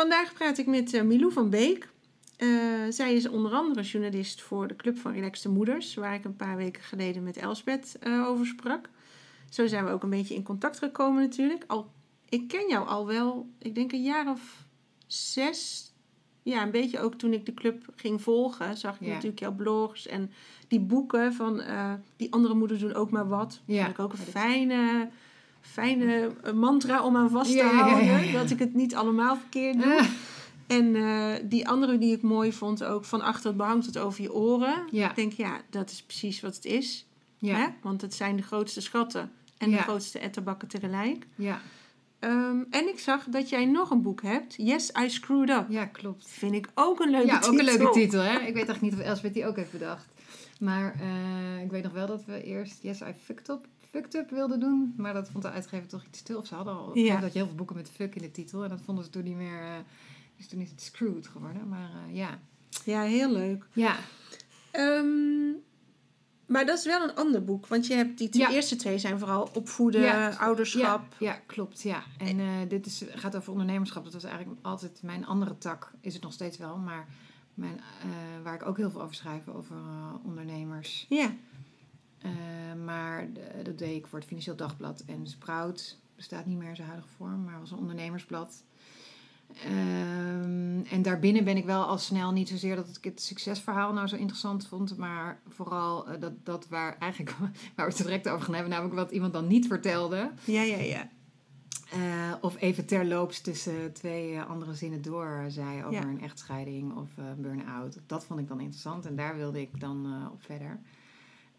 Vandaag praat ik met uh, Milou van Beek. Uh, zij is onder andere journalist voor de Club van Relaxte Moeders, waar ik een paar weken geleden met Elsbeth uh, over sprak. Zo zijn we ook een beetje in contact gekomen natuurlijk. Al, ik ken jou al wel, ik denk een jaar of zes. Ja, een beetje ook toen ik de club ging volgen, zag ik ja. natuurlijk jouw blogs en die boeken van die andere moeders doen ook maar wat. Ja. Vond ik ook een fijne fijne mantra om aan vast te houden. Dat ik het niet allemaal verkeerd doe. En uh, die andere die ik mooi vond ook, van achter het behang tot over je oren. Ik denk, ja, dat is precies wat het is. Hè? Want het zijn de grootste schatten en de grootste etterbakken tegelijk. Ja. Um, en ik zag dat jij nog een boek hebt. Yes, I Screwed Up. Ja, klopt. Vind ik ook een leuke titel. Ja, ook een leuke titel. Hè? Ik weet echt niet of Elsbeth die ook heeft bedacht. Maar uh, ik weet nog wel dat we eerst Yes, I Fucked Up fucked up wilde doen. Maar dat vond de uitgever toch iets stil. Of ze hadden al ja. dat je heel veel boeken met fuck in de titel. En dat vonden ze toen niet meer... Uh, dus toen is het screwed geworden. Maar uh, ja. Ja, heel leuk. Ja. Um, maar dat is wel een ander boek. Want je hebt die twee ja. eerste twee zijn vooral opvoeden, ja. ouderschap. Ja, ja, klopt. Ja. En uh, dit is, gaat over ondernemerschap. Dat was eigenlijk altijd mijn andere tak. Is het nog steeds wel. Maar mijn, uh, waar ik ook heel veel over schrijf. Over ondernemers. Ja. Uh, maar de, dat deed ik voor het Financieel Dagblad. En Sprout bestaat niet meer in zijn huidige vorm, maar was een ondernemersblad. Um, en daarbinnen ben ik wel al snel niet zozeer dat ik het succesverhaal nou zo interessant vond, maar vooral uh, dat, dat waar eigenlijk waar we het direct over gaan hebben, namelijk wat iemand dan niet vertelde. Ja, ja, ja. Uh, of even terloops tussen twee andere zinnen door zei over ja. een echtscheiding of een burn-out. Dat vond ik dan interessant en daar wilde ik dan op verder.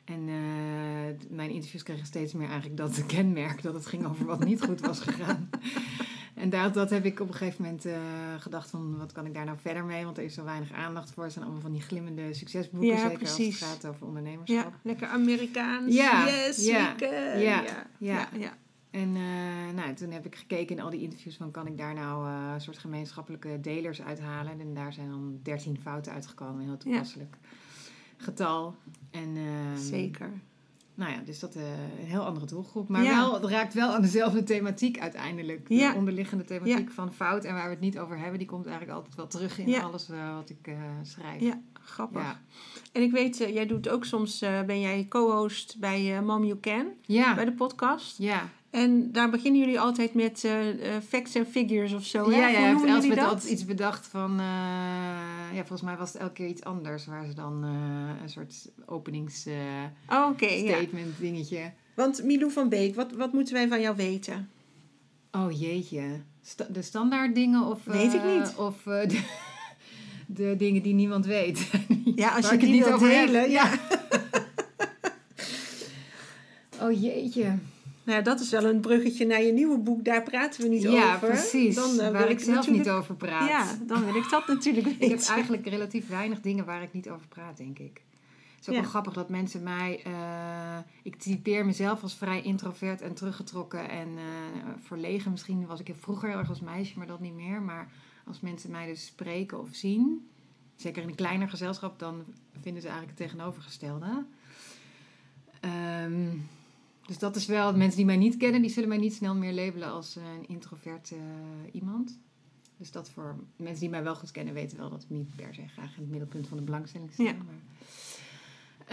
En uh, mijn interviews kregen steeds meer eigenlijk dat kenmerk dat het ging over wat niet goed was gegaan. en dat, dat heb ik op een gegeven moment uh, gedacht van wat kan ik daar nou verder mee? Want er is zo weinig aandacht voor. Het zijn allemaal van die glimmende succesboeken. Ja, zeker precies. als het gaat over ondernemerschap. Ja, lekker Amerikaans. Ja, yes, ja, ja, ja, ja, ja. En uh, nou, toen heb ik gekeken in al die interviews van kan ik daar nou een soort gemeenschappelijke delers uithalen. En daar zijn dan dertien fouten uitgekomen, heel toepasselijk. Ja getal. En, uh, Zeker. Nou ja, dus dat uh, een heel andere doelgroep. Maar ja. wel, het raakt wel aan dezelfde thematiek uiteindelijk. De ja. onderliggende thematiek ja. van fout en waar we het niet over hebben, die komt eigenlijk altijd wel terug in alles uh, wat ik schrijf. Ja, grappig. En ik weet, jij doet ook soms, ben jij co-host bij Mom You Can, bij de podcast. Ja. En daar beginnen jullie altijd met uh, uh, facts en figures of zo. Hè? Ja, ja, heeft Elsbeth altijd iets bedacht van. Uh, ja, volgens mij was het elke keer iets anders. Waar ze dan een soort openings oh, okay, ja. dingetje. Want Milou van Beek, wat, wat moeten wij van jou weten? Oh jeetje. Sta de standaard dingen of. Weet ik niet. Of de, de, dingen die niemand weet. ja, als je het niet delen. Ja. oh jeetje. Nou ja, dat is wel een bruggetje naar je nieuwe boek. Daar praten we niet ja, over. Ja, precies. Dan, uh, waar ik zelf niet over praat. Ja, dan wil ik dat natuurlijk weten. ik heb eigenlijk relatief weinig dingen waar ik niet over praat, denk ik. Het is ook ja. wel grappig dat mensen mij... Uh, ik typeer mezelf als vrij introvert en teruggetrokken en uh, verlegen. Misschien was ik vroeger heel erg als meisje, maar dat niet meer. Maar als mensen mij dus spreken of zien... Zeker in een kleiner gezelschap, dan vinden ze eigenlijk het tegenovergestelde. Um, dus dat is wel, mensen die mij niet kennen, die zullen mij niet snel meer labelen als een introvert uh, iemand. Dus dat voor mensen die mij wel goed kennen, weten wel dat ik niet per se graag in het middelpunt van de belangstelling sta. Ja. Maar,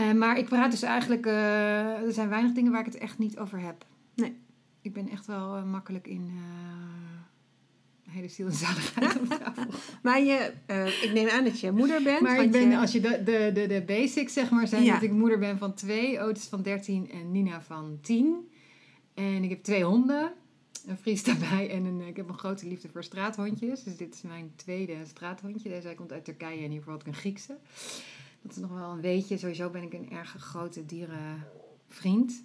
Eh, maar ik praat dus eigenlijk... eh, er zijn weinig dingen waar ik het echt niet over heb. Nee. Ik ben echt wel eh, makkelijk in... hele ziel en zaligheid op tafel. Maar je, eh, ik neem aan dat je moeder bent. Maar ik ben, je- als je de, de, de, de basics zeg maar zijn Ja. dat ik moeder ben van twee, Otis van 13 en Nina van 10. En ik heb twee honden, een Fries daarbij en een, ik heb een grote liefde voor straathondjes. Dus dit is mijn tweede straathondje. Deze komt uit Turkije en hiervoor had ik een Griekse. Dat is nog wel een weetje. Sowieso ben ik een erg grote dierenvriend.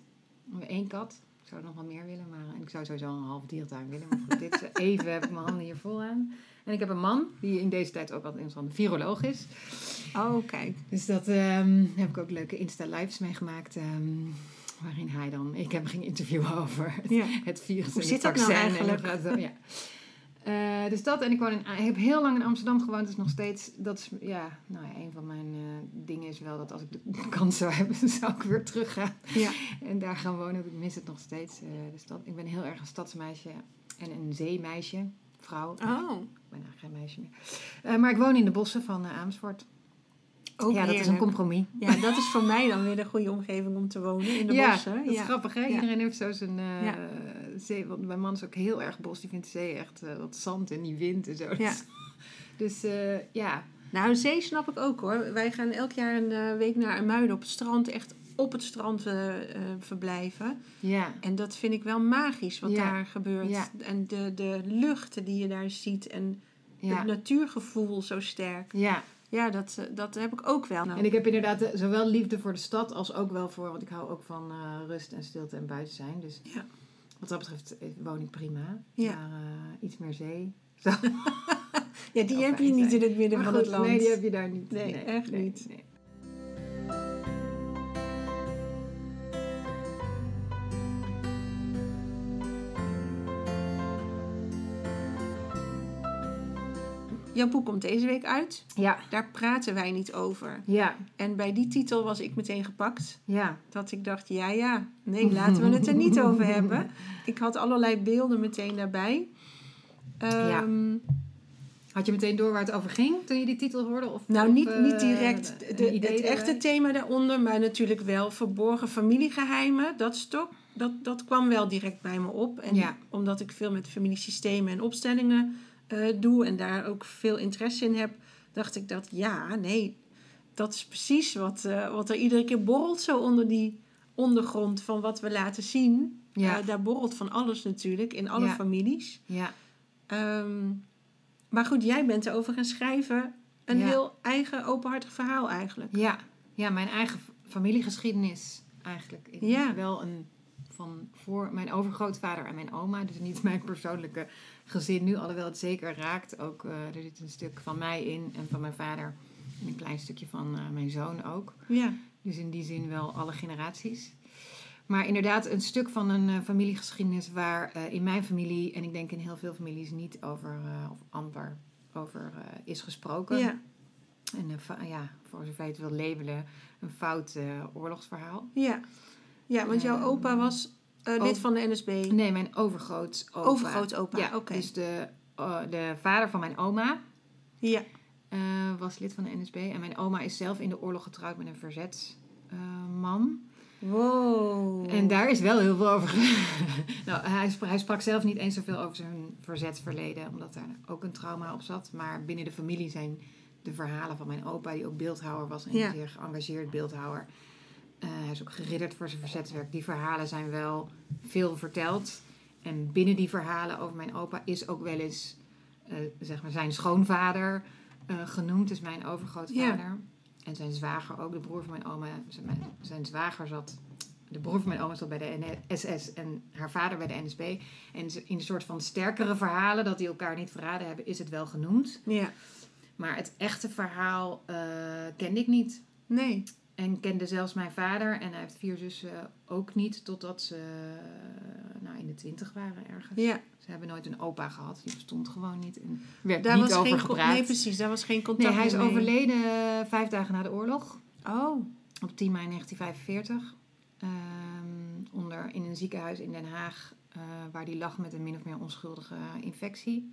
Één kat. Zou nog wel meer willen, maar en ik zou sowieso een half dierentuin willen. Maar goed, dit even heb ik mijn handen hier vol aan. En ik heb een man, die in deze tijd ook altijd een viroloog is. Oh, kijk. Dus dat ehm, heb ik ook leuke Insta-lives meegemaakt. ehm, waarin hij dan... Ik heb hem ging interviewen over het, Ja. het virus Hoe en zit het dat nou vaccin. en eigenlijk? het- ja. Eh, dus dat. En ik, woon in, ik heb heel lang in Amsterdam gewoond. Dus nog steeds... Dat is, ja, nou ja, een van mijn eh, dingen is wel dat als ik de kans zou hebben... dan zou ik weer teruggaan. Ja. En daar gaan wonen. Ik mis het nog steeds. eh, de stad. Ik ben heel erg een stadsmeisje. En een zeemeisje. Vrouw. Oh, Ik ben eigenlijk geen meisje meer. Eh, maar ik woon in de bossen van eh, Ook ja, dat is een compromis. Ja, dat is voor mij dan weer de goede omgeving om te wonen in de ja, bossen. dat is grappig hè. Iedereen heeft zo zijn eh, zee. Want mijn man is ook heel erg bos. Die vindt de zee echt eh, wat zand en die wind en zo. Dus eh, ja. Nou, zee snap ik ook hoor. Wij gaan elk jaar een week naar Muiden op het strand. Echt op het strand verblijven. Ja. En dat vind ik wel magisch wat Ja. daar gebeurt. Ja. En de, de luchten die je daar ziet. En Ja. het natuurgevoel zo sterk. ja. Ja, dat, eh, dat heb ik ook wel. Nou, En ik heb inderdaad eh, zowel liefde voor de stad als ook wel voor, want ik hou ook van eh, rust en stilte en buiten zijn. Dus Ja. wat dat betreft woon ik prima. Ja. Maar iets meer zee. Ja, die heb je niet zijn. in het midden Maar van goed, het land. Nee, die heb je daar niet. Nee, echt niet. nee. Jouw boek komt deze week uit. Ja, Daar praten wij niet over. ja, En bij die titel was ik meteen gepakt. ja. Dat ik dacht, ja, ja, nee, laten we het er niet over hebben. Ik had allerlei beelden meteen daarbij. Ehm, Had je meteen door waar het over ging toen je die titel hoorde? Of, Nou, of, niet, eh, niet direct de, het echte thema daaronder, maar natuurlijk wel verborgen familiegeheimen. Dat stok, dat, dat kwam wel direct bij me op. En Ja. omdat ik veel met familiesystemen en opstellingen eh, doe en daar ook veel interesse in heb, dacht ik dat ja, nee, dat is precies wat, eh, wat er iedere keer borrelt zo onder die ondergrond van wat we laten zien. Ja. Eh, daar borrelt van alles natuurlijk in alle Ja. families. Ja, Ehm, maar goed, jij bent erover gaan schrijven. Een Ja. heel eigen, openhartig verhaal eigenlijk. ja. ja, mijn eigen familiegeschiedenis eigenlijk. Ik Ja. Wel een van voor mijn overgrootvader en mijn oma. Dus niet mijn persoonlijke gezin nu. Alhoewel het zeker raakt. Ook, eh, er zit een stuk van mij in en van mijn vader. En een klein stukje van eh, mijn zoon ook. Ja, Dus in die zin wel alle generaties. Maar inderdaad, een stuk van een eh, familiegeschiedenis waar in mijn familie, en ik denk in heel veel families, niet over, of amper over is gesproken. ja, En ja, voor zover je het wil labelen, een fout oorlogsverhaal. ja. Ja, want jouw Ehm, opa was eh, lid van de NSB. Nee, mijn overgrootopa. Overgrootopa, Ja, oké. dus de, de vader van mijn oma Ja, eh, was lid van de NSB. En mijn oma is zelf in de oorlog getrouwd met een verzetsman. wow. En daar is wel heel veel over. nou, hij, sprak, hij sprak zelf niet eens zoveel over zijn verzetsverleden, omdat daar ook een trauma op zat. Maar binnen de familie zijn de verhalen van mijn opa, die ook beeldhouwer was en Ja. zeer geëngageerd beeldhouwer. Eh, hij is ook geridderd voor zijn verzetswerk. Die verhalen zijn wel veel verteld. En binnen die verhalen over mijn opa is ook wel eens eh, zeg maar zijn schoonvader eh, genoemd, dus mijn overgrootvader. En zijn zwager ook, de broer van mijn oma. Zijn, zijn zwager zat, de broer van mijn oma zat bij de SS en haar vader bij de NSB. En in een soort van sterkere verhalen, dat die elkaar niet verraden hebben, is het wel genoemd. ja, Maar het echte verhaal kende ik niet. nee. En kende zelfs mijn vader en hij heeft vier zussen ook niet, totdat ze eh, nou, in de twintig waren ergens. Ja, Ze hebben nooit een opa gehad, die bestond gewoon niet. En werd daar niet was over geen gepraat. Nee, precies, daar was geen contact Nee, hij is mee. overleden eh, vijf dagen na de oorlog. Oh, Op 10 mei 1945. Ehm, onder, in een ziekenhuis in Den Haag. eh, waar die lag met een min of meer onschuldige infectie.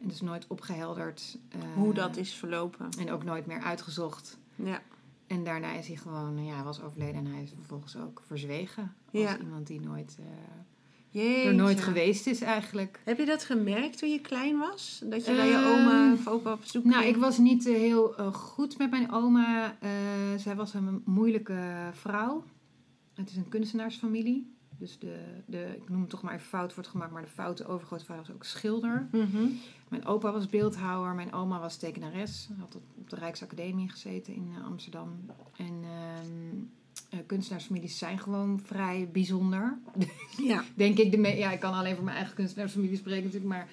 En dus nooit opgehelderd. eh, hoe dat is verlopen. En ook nooit meer uitgezocht. Ja, En daarna is hij gewoon, ja, was overleden en hij is vervolgens ook verzwegen. Als Ja. iemand die nooit, Jeetje. er nooit geweest is eigenlijk. Heb je dat gemerkt toen je klein was? Dat je bij je Ehm, oma of opa op zoek Nou, ging? ik was niet eh, heel eh, goed met mijn oma. Zij was een moeilijke vrouw. Het is een kunstenaarsfamilie. Dus de, de, ik noem het toch maar even fout wordt gemaakt, maar de foute overgrootvader was ook schilder. Mhm. Mijn opa was beeldhouwer, mijn oma was tekenares. Had op op de Rijksacademie gezeten in eh, Amsterdam. En ehm, eh, kunstenaarsfamilies zijn gewoon vrij bijzonder. Ja. Denk ik, de ja, ik kan alleen voor mijn eigen kunstenaarsfamilie spreken natuurlijk, maar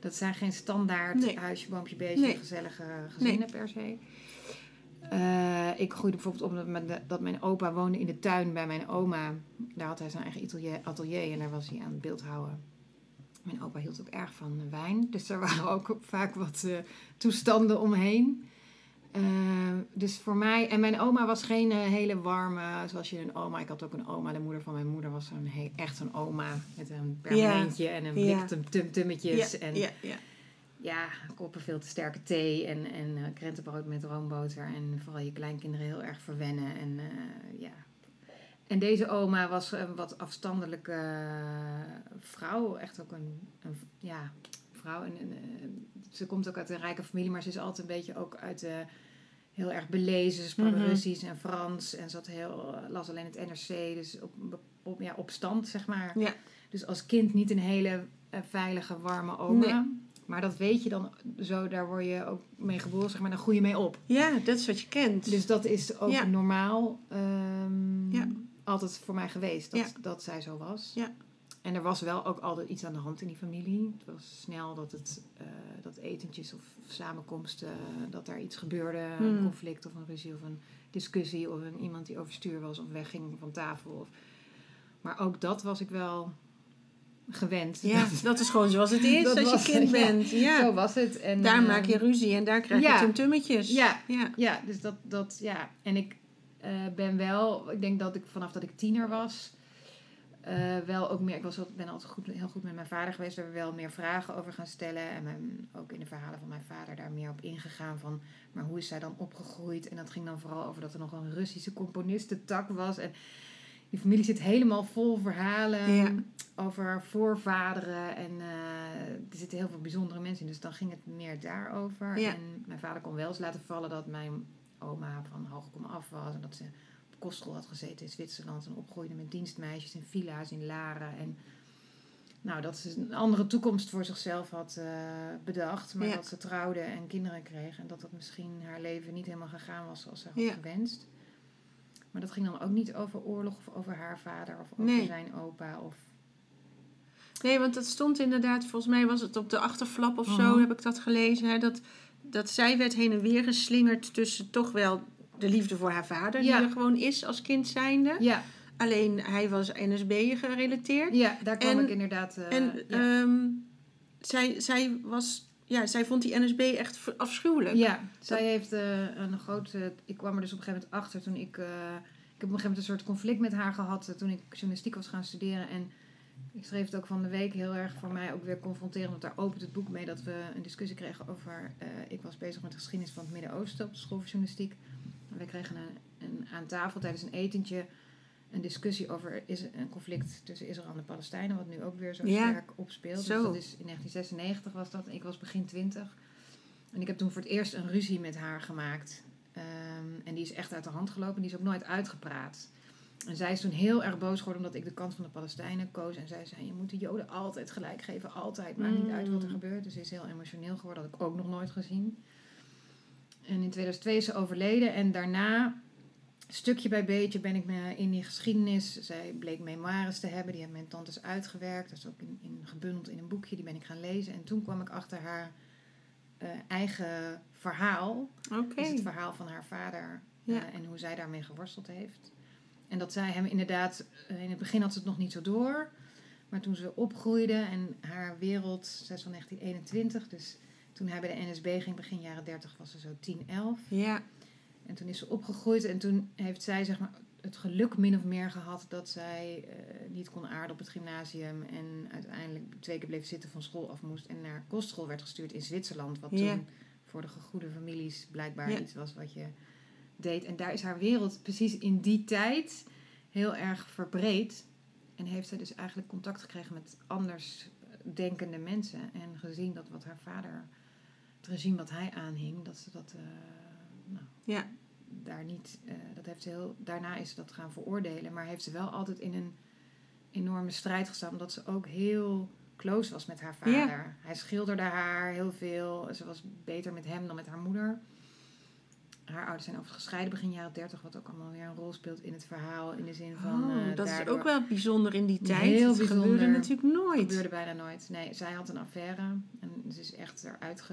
dat zijn geen standaard Nee. huisje, boompje, beestje, Nee. gezellige gezinnen per se. Eh, ik groeide bijvoorbeeld op dat mijn, dat mijn opa woonde in de tuin bij mijn oma. Daar had hij zijn eigen atelier, atelier en daar was hij aan het beeldhouden. Mijn opa hield ook erg van wijn, dus er waren ook vaak wat eh, toestanden omheen. Eh, dus voor mij, en mijn oma was geen eh, hele warme, zoals je een oma, ik had ook een oma, de moeder van mijn moeder was zo'n he- echt zo'n oma met een permanentje en een blik tum, tum, tummetjes. Ja, en ja, ja. ja, koppen veel te sterke thee en, en eh, krentenbrood met roomboter. En vooral je kleinkinderen heel erg verwennen. En, eh, ja. En deze oma was een wat afstandelijke eh, vrouw. Echt ook een, een ja, vrouw. En, en, eh, ze komt ook uit een rijke familie, maar ze is altijd een beetje ook uit de... Heel erg belezen, ze sprak Mhm. Russisch en Frans en zat heel, eh, las alleen het NRC, dus op, op, ja, op stand, zeg maar. Ja. Dus als kind niet een hele veilige, warme oma. Nee. Maar dat weet je dan zo, daar word je ook mee geboren, zeg maar, dan groei je mee op. Ja, dat is wat je kent. Dus dat is ook Ja. normaal ehm, Ja. Altijd voor mij geweest, dat, Ja. dat zij zo was. Ja. En er was wel ook altijd iets aan de hand in die familie. Het was snel dat het, eh, dat etentjes of samenkomsten, dat daar iets gebeurde. Een Hmm. conflict of een ruzie of een discussie of een, iemand die overstuur was of wegging van tafel. Of, maar ook dat was ik wel gewend. ja, dat is gewoon zoals het is Dat als was- je kind ja, bent. Ja. Zo was het. En, Daar eh, maak je ruzie en daar krijg je tumtummetjes. Ja. ja. Ja, dus dat, dat ja. En ik eh, ben wel, ik denk dat ik vanaf dat ik tiener was, eh, wel ook meer, ik was, ben altijd goed, heel goed met mijn vader geweest, daar wel meer vragen over gaan stellen. En mijn, ook in de verhalen van mijn vader daar meer op ingegaan van, maar hoe is zij dan opgegroeid? En dat ging dan vooral over dat er nog een Russische componistentak was. En die familie zit helemaal vol verhalen Ja. over voorvaderen. En eh, er zitten heel veel bijzondere mensen in. Dus dan ging het meer daarover. Ja. En mijn vader kon wel eens laten vallen dat mijn oma van hoog kom af was. En dat ze op kostschool had gezeten in Zwitserland. En opgroeide met dienstmeisjes in villa's in Laren. En nou, dat ze een andere toekomst voor zichzelf had eh, bedacht. Maar Ja. dat ze trouwde en kinderen kreeg. En dat dat misschien haar leven niet helemaal gegaan was zoals ze had Ja. gewenst. Maar dat ging dan ook niet over oorlog of over haar vader of over Nee. zijn opa. Of... Nee, want dat stond inderdaad, volgens mij was het op de achterflap of zo, Mhm. heb ik dat gelezen. Hè, dat, dat zij werd heen en weer geslingerd tussen toch wel de liefde voor haar vader, Ja. die er gewoon is als kind zijnde. Ja, Alleen hij was NSB gerelateerd. ja, daar kwam En- ik inderdaad... eh, en ja. ehm, zij, zij, was, ja, zij vond die NSB echt afschuwelijk. Ja, zij heeft eh, een grote. Ik kwam er dus op een gegeven moment achter toen ik. eh, ik heb op een gegeven moment een soort conflict met haar gehad eh, toen ik journalistiek was gaan studeren. En ik schreef het ook van de week heel erg voor mij ook weer confronterend. Want daar opent het boek mee dat we een discussie kregen over. eh, ik was bezig met de geschiedenis van het Midden-Oosten op de school voor journalistiek. En we kregen een, een, aan tafel tijdens een etentje een discussie over is een conflict tussen Israël en de Palestijnen, wat nu ook weer zo Ja, sterk opspeelt. zo. Dus dat is in 1996 was dat. Ik was begin 20. En ik heb toen voor het eerst een ruzie met haar gemaakt. Ehm, en die is echt uit de hand gelopen. Die is ook nooit uitgepraat. En zij is toen heel erg boos geworden omdat ik de kant van de Palestijnen koos. En zij zei, je moet de Joden altijd gelijk geven. Altijd. Maakt niet uit wat er Mm. gebeurt. Dus ze is heel emotioneel geworden. Dat had ik ook nog nooit gezien. En in 2002 is ze overleden. En daarna, stukje bij beetje, ben ik me in die geschiedenis... Zij bleek memoires te hebben. Die hebben mijn tantes uitgewerkt. Dat is ook in, in, gebundeld in een boekje. Die ben ik gaan lezen. En toen kwam ik achter haar eh, eigen verhaal. Oké. Dus het verhaal van haar vader Ja. eh, en hoe zij daarmee geworsteld heeft. En dat zij hem inderdaad, eh, in het begin had ze het nog niet zo door. Maar toen ze opgroeide en haar wereld, zij is van 1921, dus toen hij bij de NSB ging, begin jaren 30, was ze zo 10, 11. Ja, En toen is ze opgegroeid en toen heeft zij zeg maar, het geluk min of meer gehad dat zij eh, niet kon aarden op het gymnasium. En uiteindelijk twee keer bleef zitten van school af moest en naar kostschool werd gestuurd in Zwitserland. Wat Ja. toen voor de gegoede families blijkbaar Ja. iets was wat je deed. En daar is haar wereld precies in die tijd heel erg verbreed. En heeft zij dus eigenlijk contact gekregen met anders denkende mensen. En gezien dat wat haar vader, het regime wat hij aanhing, dat ze dat. eh, nou, Ja. daar niet, eh, dat heeft ze heel, daarna is ze dat gaan veroordelen. Maar heeft ze wel altijd in een enorme strijd gestaan. Omdat ze ook heel close was met haar vader. Ja. Hij schilderde haar heel veel. Ze was beter met hem dan met haar moeder. Haar ouders zijn overigens gescheiden begin jaren 30. Wat ook allemaal weer een rol speelt in het verhaal. In de zin van... Oh, dat is ook wel bijzonder in die tijd. Heel dat gebeurde bijzonder. natuurlijk nooit. gebeurde bijna nooit. Nee, zij had een affaire. En ze is echt eruit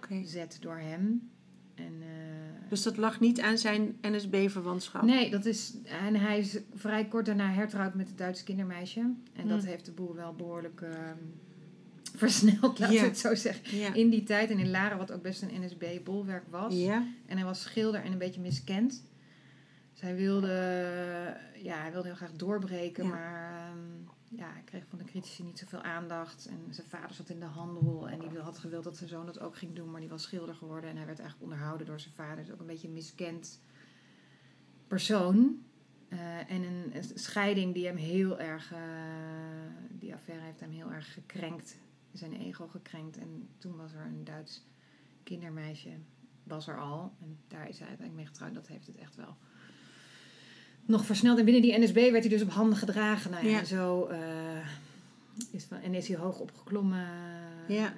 gezet door hem. En, eh, Dus dat lag niet aan zijn NSB-verwantschap. Nee, dat is. En hij is vrij kort daarna hertrouwd met het Duitse kindermeisje. En dat Hmm. heeft de boel wel behoorlijk ehm, versneld, laat Ja. ik het zo zeggen. Ja. In die tijd en in Laren, wat ook best een NSB-bolwerk was. ja. En hij was schilder en een beetje miskend. Dus hij wilde, ja, hij wilde heel graag doorbreken, maar ehm, ja, hij kreeg van de critici niet zoveel aandacht. En zijn vader zat in de handel en die had gewild dat zijn zoon dat ook ging doen, maar die was schilder geworden. En hij werd eigenlijk onderhouden door zijn vader. Dus ook een beetje een miskend persoon. Eh, en een, een scheiding die hem heel erg, eh, die affaire heeft hem heel erg gekrenkt. Zijn ego gekrenkt. En toen was er een Duits kindermeisje was er al. En daar is hij uiteindelijk mee getrouwd. Dat heeft het echt wel nog versneld. En binnen die NSB werd hij dus op handen gedragen. Nou ja, zo eh, is van, en is hij hoog opgeklommen. Ja. Eh,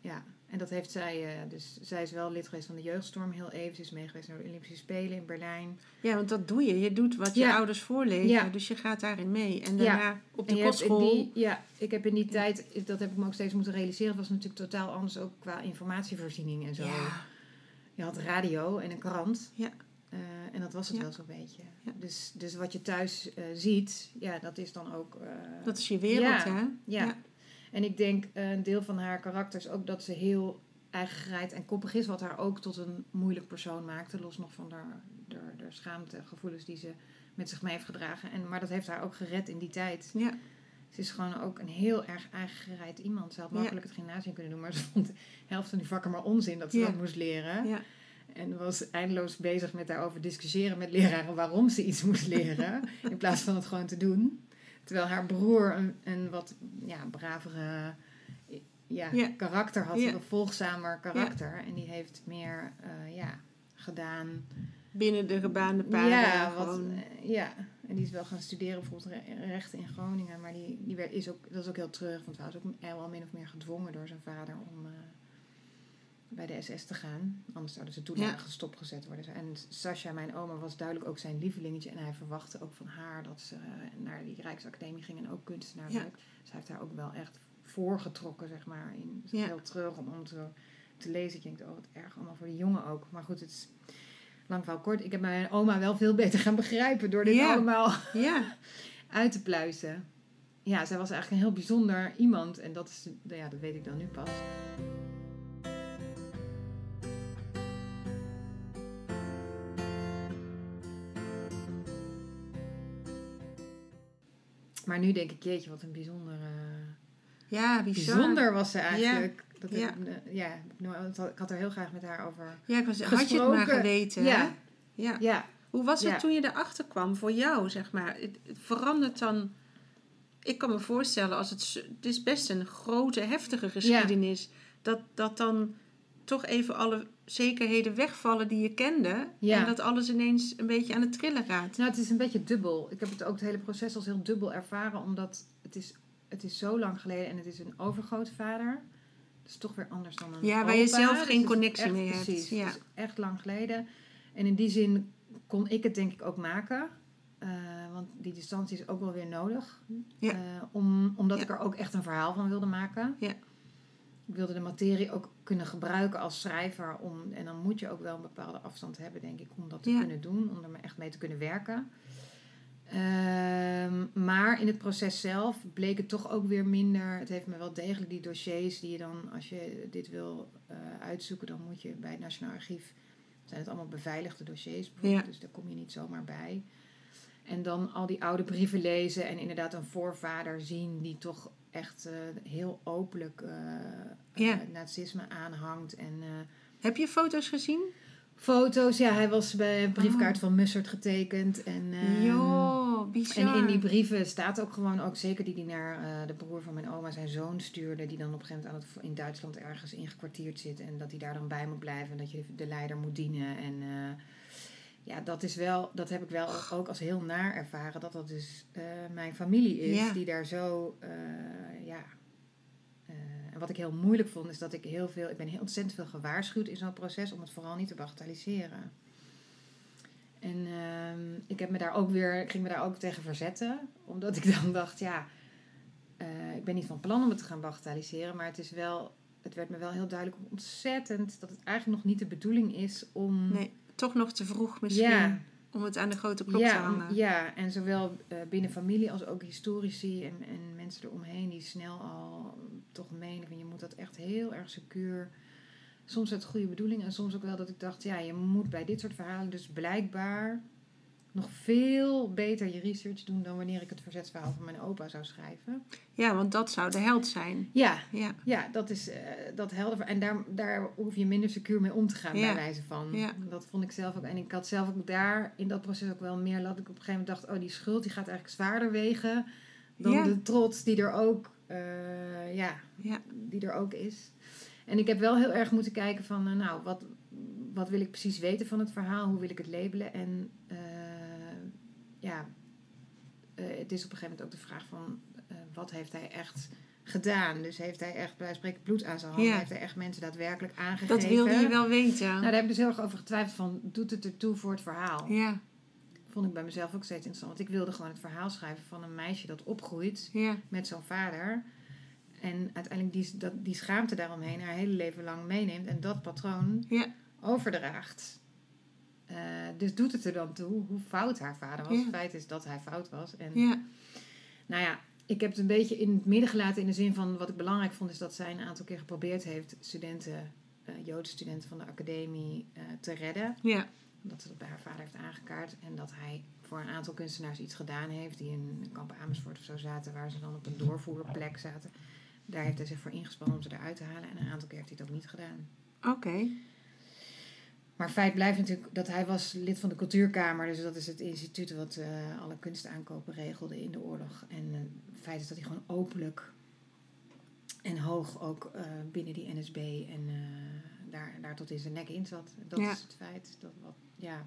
ja. En dat heeft zij, eh, dus zij is wel lid geweest van de Jeugdstorm heel even. Ze is meegeweest naar de Olympische Spelen in Berlijn. ja, want dat doe je. Je doet wat je Ja. ouders voorleven. Ja. Dus je gaat daarin mee. En Ja. daarna op de kostschool. ja, ik heb in die tijd, dat heb ik me ook steeds moeten realiseren, was natuurlijk totaal anders ook qua informatievoorziening en zo. Ja. Je had radio en een krant. Ja. Eh, en dat was het Ja. wel zo'n beetje. Ja. Dus, dus wat je thuis eh, ziet, ja, dat is dan ook. Dat is je wereld, Ja. hè? ja. En ik denk eh, een deel van haar karakter is ook dat ze heel eigengereid en koppig is, wat haar ook tot een moeilijk persoon maakte. Los nog van de, de, de schaamtegevoelens die ze met zich mee heeft gedragen. En, maar dat heeft haar ook gered in die tijd. Ja. Ze is gewoon ook een heel erg eigengereid iemand. Ze had Ja. makkelijk het gymnasium kunnen doen, maar ze vond de helft van die vakken maar onzin dat ze Ja. dat moest leren. Ja. En was eindeloos bezig met daarover discussiëren met leraren waarom ze iets moest leren. in plaats van het gewoon te doen. Terwijl haar broer een, een wat ja, bravere ja, Ja. karakter had. Ja. Een volgzamer karakter. En die heeft meer eh, ja, gedaan. Binnen de gebaande paden. Ja, wat, eh, ja, en die is wel gaan studeren, bijvoorbeeld re- rechten in Groningen. Maar die, die werd, is ook, dat is ook heel terug, want hij was ook wel min of meer gedwongen door zijn vader om eh, bij de SS te gaan. Anders zouden ze toen Ja. stopgezet worden. En Sascha, mijn oma, was duidelijk ook zijn lievelingetje. En hij verwachtte ook van haar dat ze eh, naar die Rijksacademie ging en ook kunstenaar Ja. werd. Dus hij heeft daar ook wel echt voorgetrokken, zeg maar. In, Ja. heel terug om, om te, te lezen. Ik denk, oh wat erg allemaal voor die jongen ook. Maar goed, het is lang wel kort. Ik heb mijn oma wel veel beter gaan begrijpen door dit Ja. allemaal Ja. uit te pluizen. Ja, zij was eigenlijk een heel bijzonder iemand. En dat, is, ja, dat weet ik dan nu pas. Maar nu denk ik, jeetje, wat een bijzondere... Ja, bizar. Bijzonder was ze eigenlijk. Dat heb Ja. ik, eh, ja, heb ik had er heel graag met haar over. Ja, ik was, had je het maar Gesproken. geweten, Ja. hè? Ja. Ja, Hoe was het Ja. toen je erachter kwam voor jou, zeg maar? Het, het verandert dan... Ik kan me voorstellen, als het, het is best een grote, heftige geschiedenis... Dat, dat dan toch even alle zekerheden wegvallen die je kende... Ja. en dat alles ineens een beetje aan het trillen gaat. Nou, het is een beetje dubbel. Ik heb het ook het hele proces als heel dubbel ervaren, omdat het is, het is zo lang geleden en het is een overgrootvader. Dat is toch weer anders dan een Ja, waar je zelf Dus geen connectie echt mee hebt. Precies, Ja. het is echt lang geleden. En in die zin kon ik het denk ik ook maken. Eh, want die distantie is ook wel weer nodig. Ja. Eh, om, omdat Ja. ik er ook echt een verhaal van wilde maken. Ja. Ik wilde de materie ook kunnen gebruiken als schrijver. Om, en dan moet je ook wel een bepaalde afstand hebben, denk ik, om dat te Ja. kunnen doen. Om er echt mee te kunnen werken. Ehm, maar in het proces zelf bleek het toch ook weer minder. Het heeft me wel degelijk die dossiers die je dan, als je dit wil eh, uitzoeken, dan moet je bij het Nationaal Archief. Zijn het allemaal beveiligde dossiers, bijvoorbeeld, Ja. dus daar kom je niet zomaar bij. En dan al die oude brieven lezen en inderdaad een voorvader zien die toch echt eh, heel openlijk eh Ja. eh, nazisme aanhangt. En Heb je foto's gezien? Foto's, ja, hij was bij een briefkaart van Mussert getekend. En, ehm, Jo, bizar. en in die brieven staat ook gewoon, ook zeker die die naar de broer van mijn oma, zijn zoon stuurde, die dan op een gegeven moment aan het, in Duitsland ergens ingekwartierd zit en dat hij daar dan bij moet blijven en dat je de leider moet dienen. En ja, dat is wel, dat heb ik wel ook als heel naar ervaren, dat dat dus eh, mijn familie is, Ja. die daar zo, eh, ja. eh, en wat ik heel moeilijk vond, is dat ik heel veel, ik ben heel ontzettend veel gewaarschuwd in zo'n proces om het vooral niet te bagatelliseren. En ehm, ik heb me daar ook weer, ik ging me daar ook tegen verzetten. Omdat ik dan dacht, ja, ik ben niet van plan om het te gaan bagatelliseren. Maar het is wel, het werd me wel heel duidelijk ontzettend dat het eigenlijk nog niet de bedoeling is om. Nee, toch nog te vroeg misschien Ja. om het aan de grote klok te hangen. ja, en zowel eh, binnen familie als ook historici en, en mensen eromheen die snel al toch menen van je moet dat echt heel erg secuur. Soms uit goede bedoeling en soms ook wel dat ik dacht, ja, je moet bij dit soort verhalen dus blijkbaar nog veel beter je research doen dan wanneer ik het verzetsverhaal van mijn opa zou schrijven. Ja, want dat zou de held zijn. Ja, Ja, ja dat is eh, dat helder. En daar, daar hoef je minder secuur mee om te gaan, Ja. bij wijze van. Ja. Dat vond ik zelf ook. En ik had zelf ook daar in dat proces ook wel meer. Dat ik op een gegeven moment dacht: oh, die schuld die gaat eigenlijk zwaarder wegen dan Ja. de trots die er ook, eh, ja, die er ook is. En ik heb wel heel erg moeten kijken van, eh, nou, wat, wat wil ik precies weten van het verhaal? Hoe wil ik het labelen? En ja, eh, het is op een gegeven moment ook de vraag van, eh, wat heeft hij echt gedaan? Dus heeft hij echt, bij spreken, bloed aan zijn handen? Ja. Heeft hij echt mensen daadwerkelijk aangegeven? dat wilde je wel weten. Nou, daar heb ik dus heel erg over getwijfeld van, doet het ertoe voor het verhaal? Ja, Vond ik bij mezelf ook steeds interessant. Want ik wilde gewoon het verhaal schrijven van een meisje dat opgroeit ja, met zo'n vader. En uiteindelijk die, dat, die schaamte daaromheen haar hele leven lang meeneemt en dat patroon Ja. overdraagt. Eh, dus doet het er dan toe hoe fout haar vader was. Ja. Het feit is dat hij fout was. En ja, nou ja, ik heb het een beetje in het midden gelaten in de zin van wat ik belangrijk vond, is dat zij een aantal keer geprobeerd heeft studenten, eh Joodse studenten van de academie, eh, te redden. ja, Dat ze dat bij haar vader heeft aangekaart. En dat hij voor een aantal kunstenaars iets gedaan heeft. Die in kamp Amersfoort of zo zaten. Waar ze dan op een doorvoerplek zaten. Daar heeft hij zich voor ingespannen om ze eruit te halen. En een aantal keer heeft hij ook niet gedaan. oké. Maar feit blijft natuurlijk dat hij was lid van de cultuurkamer. Dus dat is het instituut wat eh, alle kunstaankopen regelde in de oorlog. En eh, het feit is dat hij gewoon openlijk en hoog ook eh, binnen die NSB en daar, daar tot in zijn nek in zat. Dat Ja. is het feit. Dat wat, ja.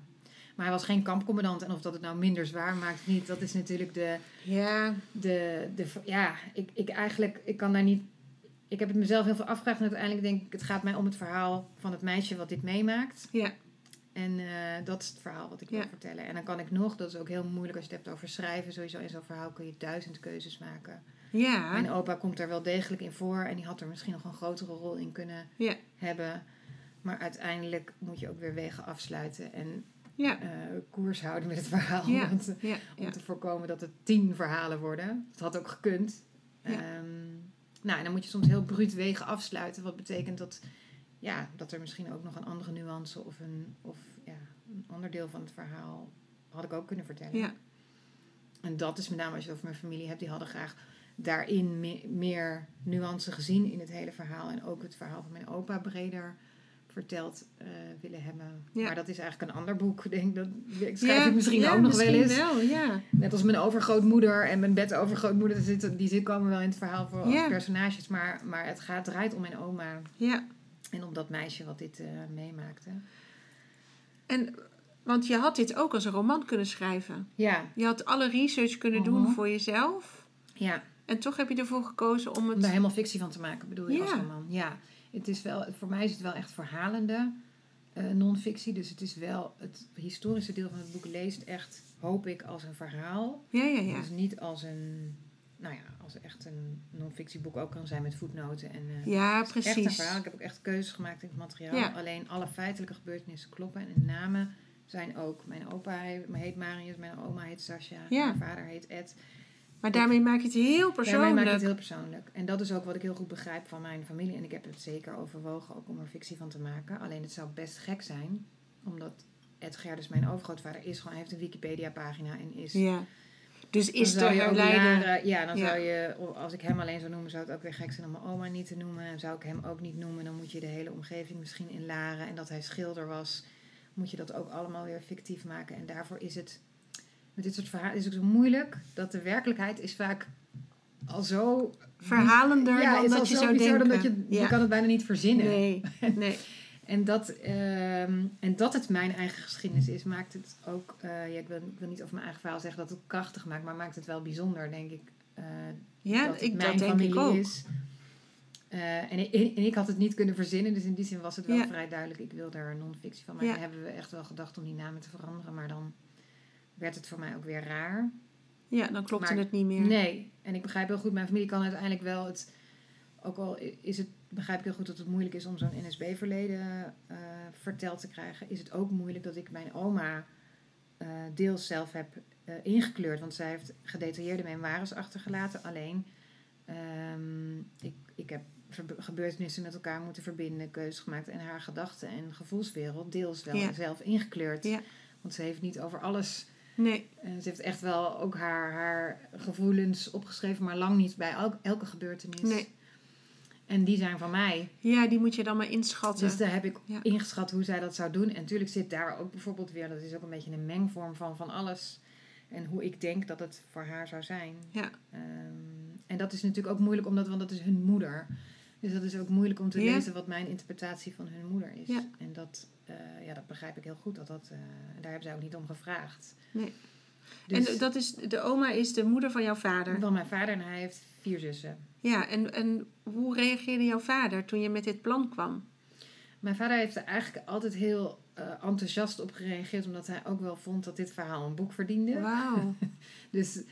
Maar hij was geen kampcommandant. En of dat het nou minder zwaar maakt of niet, dat is natuurlijk de... Ja, de, de ja, ik, ik eigenlijk, ik kan daar niet. Ik heb het mezelf heel veel afgevraagd en uiteindelijk denk ik, het gaat mij om het verhaal van het meisje wat dit meemaakt. ja, En eh, dat is het verhaal wat ik wil vertellen. En dan kan ik nog, dat is ook heel moeilijk als je het hebt over schrijven. Sowieso in zo'n verhaal kun je duizend keuzes maken. ja, Mijn opa komt er wel degelijk in voor en die had er misschien nog een grotere rol in kunnen Ja. hebben. Maar uiteindelijk moet je ook weer wegen afsluiten en ja, eh, koers houden met het verhaal. Ja. Want, om te voorkomen dat het tien verhalen worden. Dat had ook gekund. Ja. Nou, en dan moet je soms heel bruut wegen afsluiten. Wat betekent dat, ja, dat er misschien ook nog een andere nuance of een, of, ja, een ander deel van het verhaal had ik ook kunnen vertellen. ja. En dat is met name als je het over mijn familie hebt. Die hadden graag daarin me- meer nuance gezien in het hele verhaal. En ook het verhaal van mijn opa breder verteld eh, willen hebben. Ja. Maar dat is eigenlijk een ander boek. Ik Denk dat ik schrijf Ja, ik misschien ja, ook nog wel eens. wel, ja. Net als mijn overgrootmoeder en mijn bedovergrootmoeder, die zitten- die zitten komen wel in het verhaal voor als personages. Maar, maar het gaat, draait om mijn oma ja. en om dat meisje wat dit eh, meemaakte. En, want je had dit ook als een roman kunnen schrijven. Ja, Je had alle research kunnen doen Mhm. voor jezelf. ja. En toch heb je ervoor gekozen om om het... daar helemaal fictie van te maken, bedoel je als roman. Ja, het is wel, voor mij is het wel echt verhalende eh non-fictie. Dus het is wel, het historische deel van het boek leest echt, hoop ik, als een verhaal. Ja, ja, ja. Dus niet als een, nou ja, als echt een non-fictieboek ook kan zijn met voetnoten en... eh, Ja, is Echt een precies. verhaal. Ik heb ook echt keuzes gemaakt in het materiaal. Ja. Alleen alle feitelijke gebeurtenissen kloppen. En de namen zijn ook. Mijn opa heet, heet Marius, mijn oma heet Sascha, Ja. mijn vader heet Ed. Maar daarmee maak je het heel Daarmee persoonlijk. maak ik het heel persoonlijk. En dat is ook wat ik heel goed begrijp van mijn familie. En ik heb het zeker overwogen ook om er fictie van te maken. Alleen het zou best gek zijn. Omdat Ed Gerdus, mijn overgrootvader, is gewoon, heeft een Wikipedia pagina en is... Ja. Dus Dan is de zou je ook ja, dan Ja. zou je, als ik hem alleen zou noemen, zou het ook weer gek zijn om mijn oma niet te noemen. En zou ik hem ook niet noemen, dan moet je de hele omgeving misschien inlaren. En dat hij schilder was, moet je dat ook allemaal weer fictief maken. En daarvoor is het, met dit soort verhalen is het ook zo moeilijk, dat de werkelijkheid is vaak al zo... Verhalender ja, dan dat je zo denken. dan dat je, Ja. je kan het bijna niet verzinnen. Nee, nee. En dat, ehm, en dat het mijn eigen geschiedenis is, maakt het ook... eh, ja, ik, wil, ik wil niet over mijn eigen verhaal zeggen dat het krachtig maakt, maar maakt het wel bijzonder, denk ik. eh, Ja, dat ik, mijn dat denk ik ook. is. Eh, en, ik, en ik had het niet kunnen verzinnen, dus in die zin was het wel Ja. vrij duidelijk. Ik wil daar non-fictie van maken. Ja. Hebben we echt wel gedacht om die namen te veranderen, maar dan werd het voor mij ook weer raar. Ja, dan klopte Maar- het niet meer. Nee, en ik begrijp heel goed, mijn familie kan uiteindelijk wel het. Ook al is het, begrijp ik heel goed dat het moeilijk is om zo'n NSB-verleden eh, verteld te krijgen, is het ook moeilijk dat ik mijn oma eh, deels zelf heb eh, ingekleurd. Want zij heeft gedetailleerde memoires achtergelaten. Alleen, ehm, ik, ik heb gebeurtenissen met elkaar moeten verbinden, keuzes gemaakt en haar gedachten en gevoelswereld deels wel Ja. zelf ingekleurd. Ja. Want ze heeft niet over alles Nee, eh, ze heeft echt wel ook haar, haar gevoelens opgeschreven, maar lang niet bij elk- elke gebeurtenis. Nee. En die zijn van mij. ja, die moet je dan maar inschatten. Dus daar heb ik Ja. ingeschat hoe zij dat zou doen. En natuurlijk zit daar ook bijvoorbeeld weer, dat is ook een beetje een mengvorm van van alles. En hoe ik denk dat het voor haar zou zijn. Ja. Ehm, en dat is natuurlijk ook moeilijk, omdat, want dat is hun moeder. Dus dat is ook moeilijk om te Ja. lezen wat mijn interpretatie van hun moeder is. Ja. En dat, ja, dat begrijp ik heel goed. Dat dat, eh, daar hebben zij ook niet om gevraagd. Nee. Dus, En dat is, de oma is de moeder van jouw vader. van mijn vader en hij heeft vier zussen. Ja, en, en hoe reageerde jouw vader toen je met dit plan kwam? Mijn vader heeft er eigenlijk altijd heel eh, enthousiast op gereageerd, omdat hij ook wel vond dat dit verhaal een boek verdiende. Wauw. Dus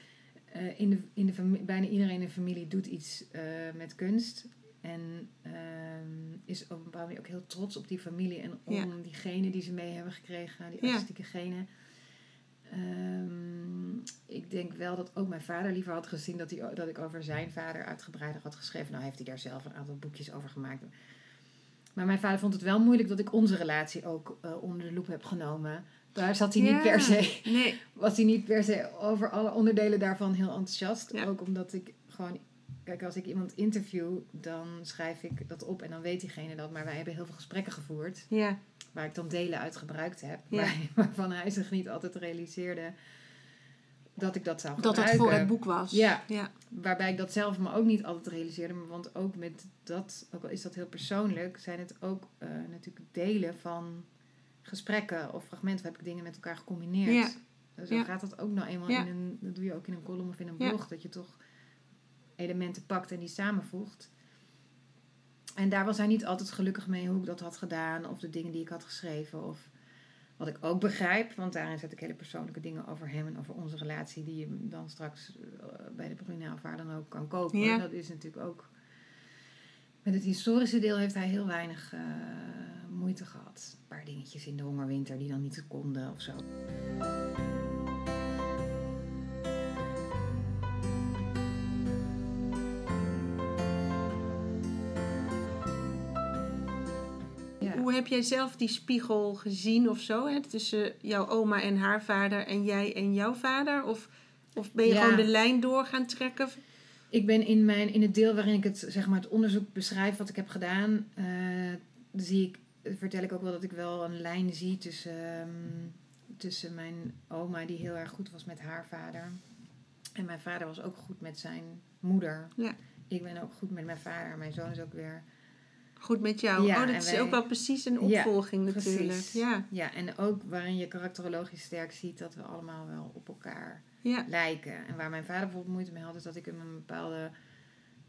eh, in de, in de bijna iedereen in de familie doet iets eh, met kunst. En ehm, is op een bepaalde manier ook heel trots op die familie en om Ja. die genen die ze mee hebben gekregen, die Ja. artistieke genen. Ehm, ik denk wel dat ook mijn vader liever had gezien dat, hij, dat ik over zijn vader uitgebreider had geschreven. Nou heeft hij daar zelf een aantal boekjes over gemaakt. Maar mijn vader vond het wel moeilijk dat ik onze relatie ook eh, onder de loep heb genomen. Daar zat hij Ja. niet per se Nee, was hij niet per se over alle onderdelen daarvan heel enthousiast. Ook omdat ik gewoon... Kijk, als ik iemand interview, dan schrijf ik dat op en dan weet diegene dat. Maar wij hebben heel veel gesprekken gevoerd, ja, waar ik dan delen uit gebruikt heb. Ja. waar- waarvan hij zich niet altijd realiseerde dat ik dat zou dat het gebruiken. voor het boek was. Ja. ja. Waarbij ik dat zelf me ook niet altijd realiseerde. Want ook met dat, ook al is dat heel persoonlijk, zijn het ook eh, natuurlijk delen van gesprekken of fragmenten. Heb ik dingen met elkaar gecombineerd. Ja. Zo Ja. gaat dat ook nou eenmaal in een, dat doe je ook in een column of in een blog, dat je toch elementen pakt en die samenvoegt. En daar was hij niet altijd gelukkig mee hoe ik dat had gedaan, of de dingen die ik had geschreven, of wat ik ook begrijp, want daarin zet ik hele persoonlijke dingen over hem en over onze relatie, die je dan straks eh, bij de Bruna of waar dan ook kan kopen. Ja. Dat is natuurlijk ook. Met het historische deel heeft hij heel weinig eh, moeite gehad. Een paar dingetjes in de hongerwinter die dan niet konden of zo. Heb jij zelf die spiegel gezien of zo? Hè? Tussen jouw oma en haar vader en jij en jouw vader? Of, of ben je Ja. gewoon de lijn door gaan trekken? Ik ben in, mijn, in het deel waarin ik het, zeg maar, het onderzoek beschrijf wat ik heb gedaan, eh, zie ik, vertel ik ook wel dat ik wel een lijn zie tussen, ehm, tussen mijn oma, die heel erg goed was met haar vader. En mijn vader was ook goed met zijn moeder. Ja. Ik ben ook goed met mijn vader. Mijn zoon is ook weer. Goed met jou. Ja, oh, dat is wij- ook wel precies een Ja, opvolging natuurlijk. precies. Ja, Ja, en ook waarin je karakterologisch sterk ziet dat we allemaal wel op elkaar ja, lijken. En waar mijn vader bijvoorbeeld moeite mee had, is dat ik hem een bepaalde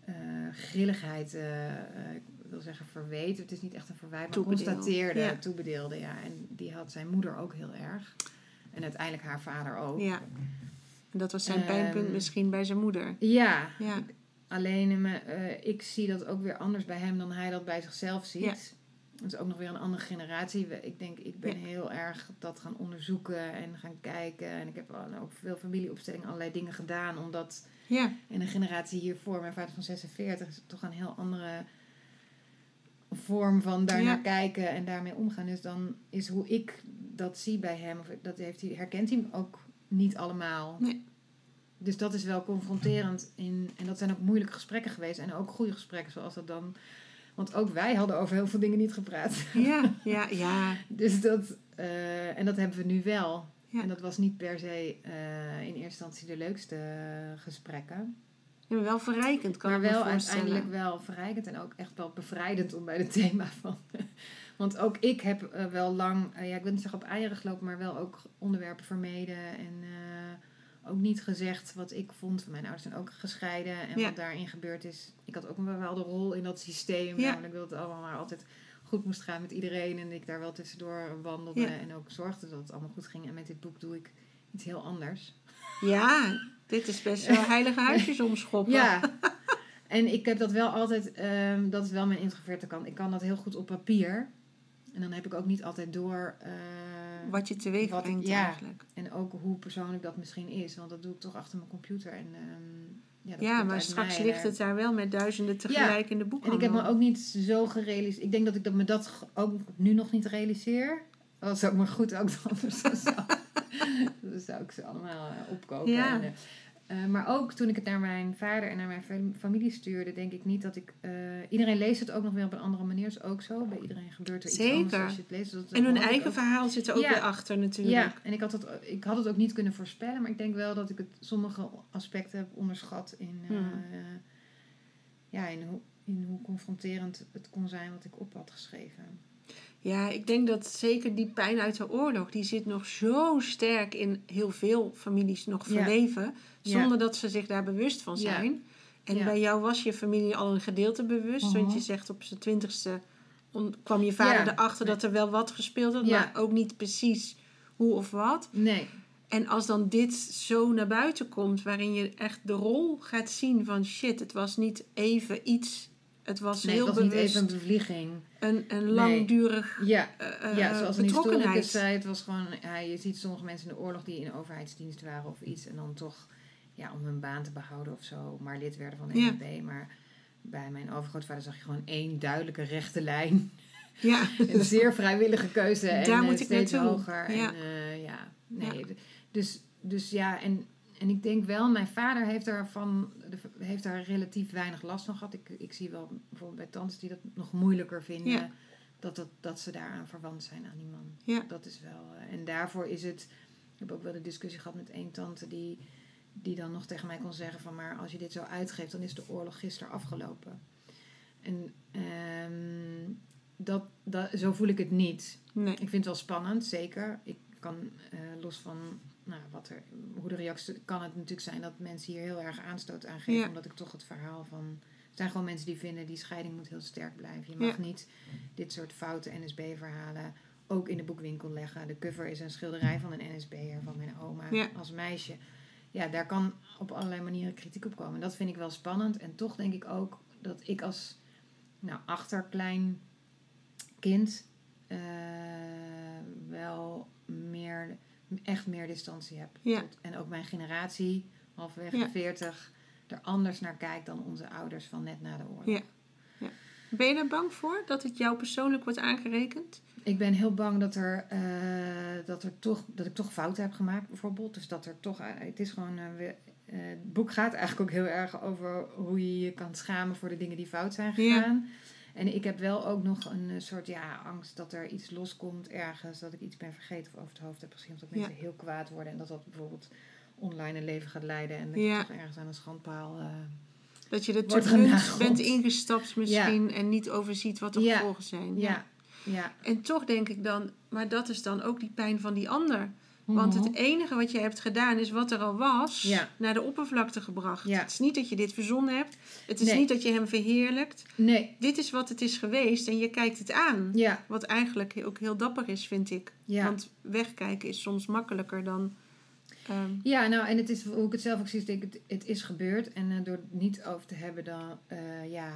eh, grilligheid, eh, eh, ik wil zeggen verweet. Het is niet echt een verwijt, maar Toebedeelde, constateerde, toebedeelde. Ja. En die had zijn moeder ook heel erg. En uiteindelijk haar vader ook. ja. En dat was zijn Ehm, pijnpunt misschien bij zijn moeder. Ja, Ja, alleen eh, ik zie dat ook weer anders bij hem dan hij dat bij zichzelf ziet. Ja. Dat is ook nog weer een andere generatie. Ik denk, ik ben Ja. heel erg dat gaan onderzoeken en gaan kijken. En ik heb al- ook veel familieopstellingen, allerlei dingen gedaan. Omdat ja, En de generatie hiervoor, mijn vader van 46, is toch een heel andere vorm van daarnaar Ja. kijken en daarmee omgaan. Dus dan is hoe ik dat zie bij hem, of dat heeft hij, herkent hij ook niet allemaal. Nee. Dus dat is wel confronterend. In, en dat zijn ook moeilijke gesprekken geweest. En ook goede gesprekken, zoals dat dan Want ook wij hadden over heel veel dingen niet gepraat. Ja, ja, ja. dus dat, eh, en dat hebben we nu wel. Ja. En dat was niet per se eh, in eerste instantie de leukste gesprekken. Ja, maar wel verrijkend, kan maar ik me wel uiteindelijk wel verrijkend en ook echt wel bevrijdend om bij het thema van. Want ook ik heb eh, wel lang, ja, ik wil niet zeggen op eieren gelopen, maar wel ook onderwerpen vermeden. En ook niet gezegd wat ik vond. Mijn ouders zijn ook gescheiden en Ja. wat daarin gebeurd is. Ik had ook een bepaalde rol in dat systeem. Ja. Namelijk dat het allemaal maar altijd goed moest gaan met iedereen. En ik daar wel tussendoor wandelde Ja. en ook zorgde dat het allemaal goed ging. En met dit boek doe ik iets heel anders. Ja, dit is best wel heilige huisjes omschoppen. Ja. En ik heb dat wel altijd, ehm, dat is wel mijn introverte kant. Ik kan dat heel goed op papier. En dan heb ik ook niet altijd door. eh, Wat je teweeg Wat ik- brengt ja. eigenlijk. En ook hoe persoonlijk dat misschien is. Want dat doe ik toch achter mijn computer. En, ehm, ja, dat maar straks mij. ligt het daar wel met duizenden tegelijk in de En boekhandel. ik heb me ook niet zo gerealiseerd. Ik denk dat ik dat me dat ook nu nog niet realiseer. Dat is ook maar goed ook anders. Dan zou, ik ze allemaal eh, opkopen. Ja. En, eh, maar ook toen ik het naar mijn vader en naar mijn fam- familie stuurde, denk ik niet dat ik. eh, iedereen leest het ook nog weer op een andere manier. is ook zo. Bij iedereen gebeurt er iets Zeker. anders als je het leest. Dus En hun eigen ook- verhaal zit er ook Ja. weer achter natuurlijk. Ja, en ik had, het, ik had het ook niet kunnen voorspellen, maar ik denk wel dat ik het sommige aspecten heb onderschat in, eh, Hmm. ja, in, hoe, in hoe confronterend het kon zijn wat ik op had geschreven. Ja, ik denk dat zeker die pijn uit de oorlog, die zit nog zo sterk in heel veel families nog Ja. Ja. zonder dat ze zich daar bewust van Ja. zijn. En bij jou was je familie al een gedeelte bewust, want Mhm. je zegt op zijn twintigste kwam je vader erachter dat er wel wat gespeeld had, maar ook niet precies hoe of wat. Nee, En als dan dit zo naar buiten komt, waarin je echt de rol gaat zien van shit, het was niet even iets, het was nee heel het was niet bewust even een bevlieging. een, een langdurig Ja, eh, eh, ja zoals een historicus zei, het was gewoon, ja, je ziet sommige mensen in de oorlog die in overheidsdienst waren of iets en dan toch, ja, om hun baan te behouden of zo, maar lid werden van de Ja. NSB. Maar bij mijn overgrootvader zag je gewoon één duidelijke rechte lijn. Ja, Een zeer vrijwillige keuze en Daar eh, moet ik steeds hoger. Ja. En, ja, nee. Dus, dus ja, en, en ik denk wel, mijn vader heeft daarvan heeft daar relatief weinig last van gehad. Ik, ik zie wel bijvoorbeeld bij tantes die dat nog moeilijker vinden. Ja. Dat, dat, dat ze daaraan verwant zijn aan die man. Ja. Dat is wel. eh, en daarvoor is het. Ik heb ook wel de discussie gehad met één tante die, die dan nog tegen mij kon zeggen: van maar als je dit zo uitgeeft, dan is de oorlog gisteren afgelopen. En ehm, dat, dat, zo voel ik het niet. nee. Ik vind het wel spannend, zeker. Ik kan eh, los van nou, wat er, hoe de reactie kan het natuurlijk zijn dat mensen hier heel erg aanstoot aan geven, Ja. omdat ik toch het verhaal van. Er zijn gewoon mensen die vinden die scheiding moet heel sterk blijven. Je mag Ja. niet dit soort foute NSB-verhalen ook in de boekwinkel leggen. De cover is een schilderij van een NSB'er van mijn oma Ja. als meisje. Ja, daar kan op allerlei manieren kritiek op komen. En dat vind ik wel spannend. En toch denk ik ook dat ik als nou, achterklein kind eh, wel meer, echt meer distantie heb. Ja. Tot- en ook mijn generatie, halverwege Ja. 40, er anders naar kijkt dan onze ouders van net na de oorlog. Ja. Ben je er bang voor dat het jou persoonlijk wordt aangerekend? Ik ben heel bang dat, er, eh, dat, er toch, dat ik toch fouten heb gemaakt, bijvoorbeeld. Dus dat er toch. eh, Het is gewoon. eh, het boek gaat eigenlijk ook heel erg over hoe je je kan schamen voor de dingen die fout zijn Ja. En ik heb wel ook nog een eh, soort ja, angst dat er iets loskomt ergens. Dat ik iets ben vergeten of over het hoofd heb gezien. Of dat Ja. mensen heel kwaad worden. En dat dat bijvoorbeeld online een leven gaat leiden. En dat Ja. je toch ergens aan een schandpaal. eh, Dat je er te genageld. bent ingestapt misschien en niet overziet wat de gevolgen zijn. ja. ja. En toch denk ik dan, maar dat is dan ook die pijn van die ander. Want Mhm. het enige wat je hebt gedaan is wat er al was, Ja. naar de oppervlakte gebracht. Ja. Het is niet dat je dit verzonnen hebt. Het is Nee. niet dat je hem verheerlijkt. Nee. Dit is wat het is geweest en je kijkt het aan. Ja. Wat eigenlijk ook heel dapper is, vind ik. Ja. Want wegkijken is soms makkelijker dan... ehm, Ja, nou, en het is, hoe ik het zelf ook zie, denk ik, het, het is gebeurd. En eh, door het niet over te hebben, dan, eh, ja,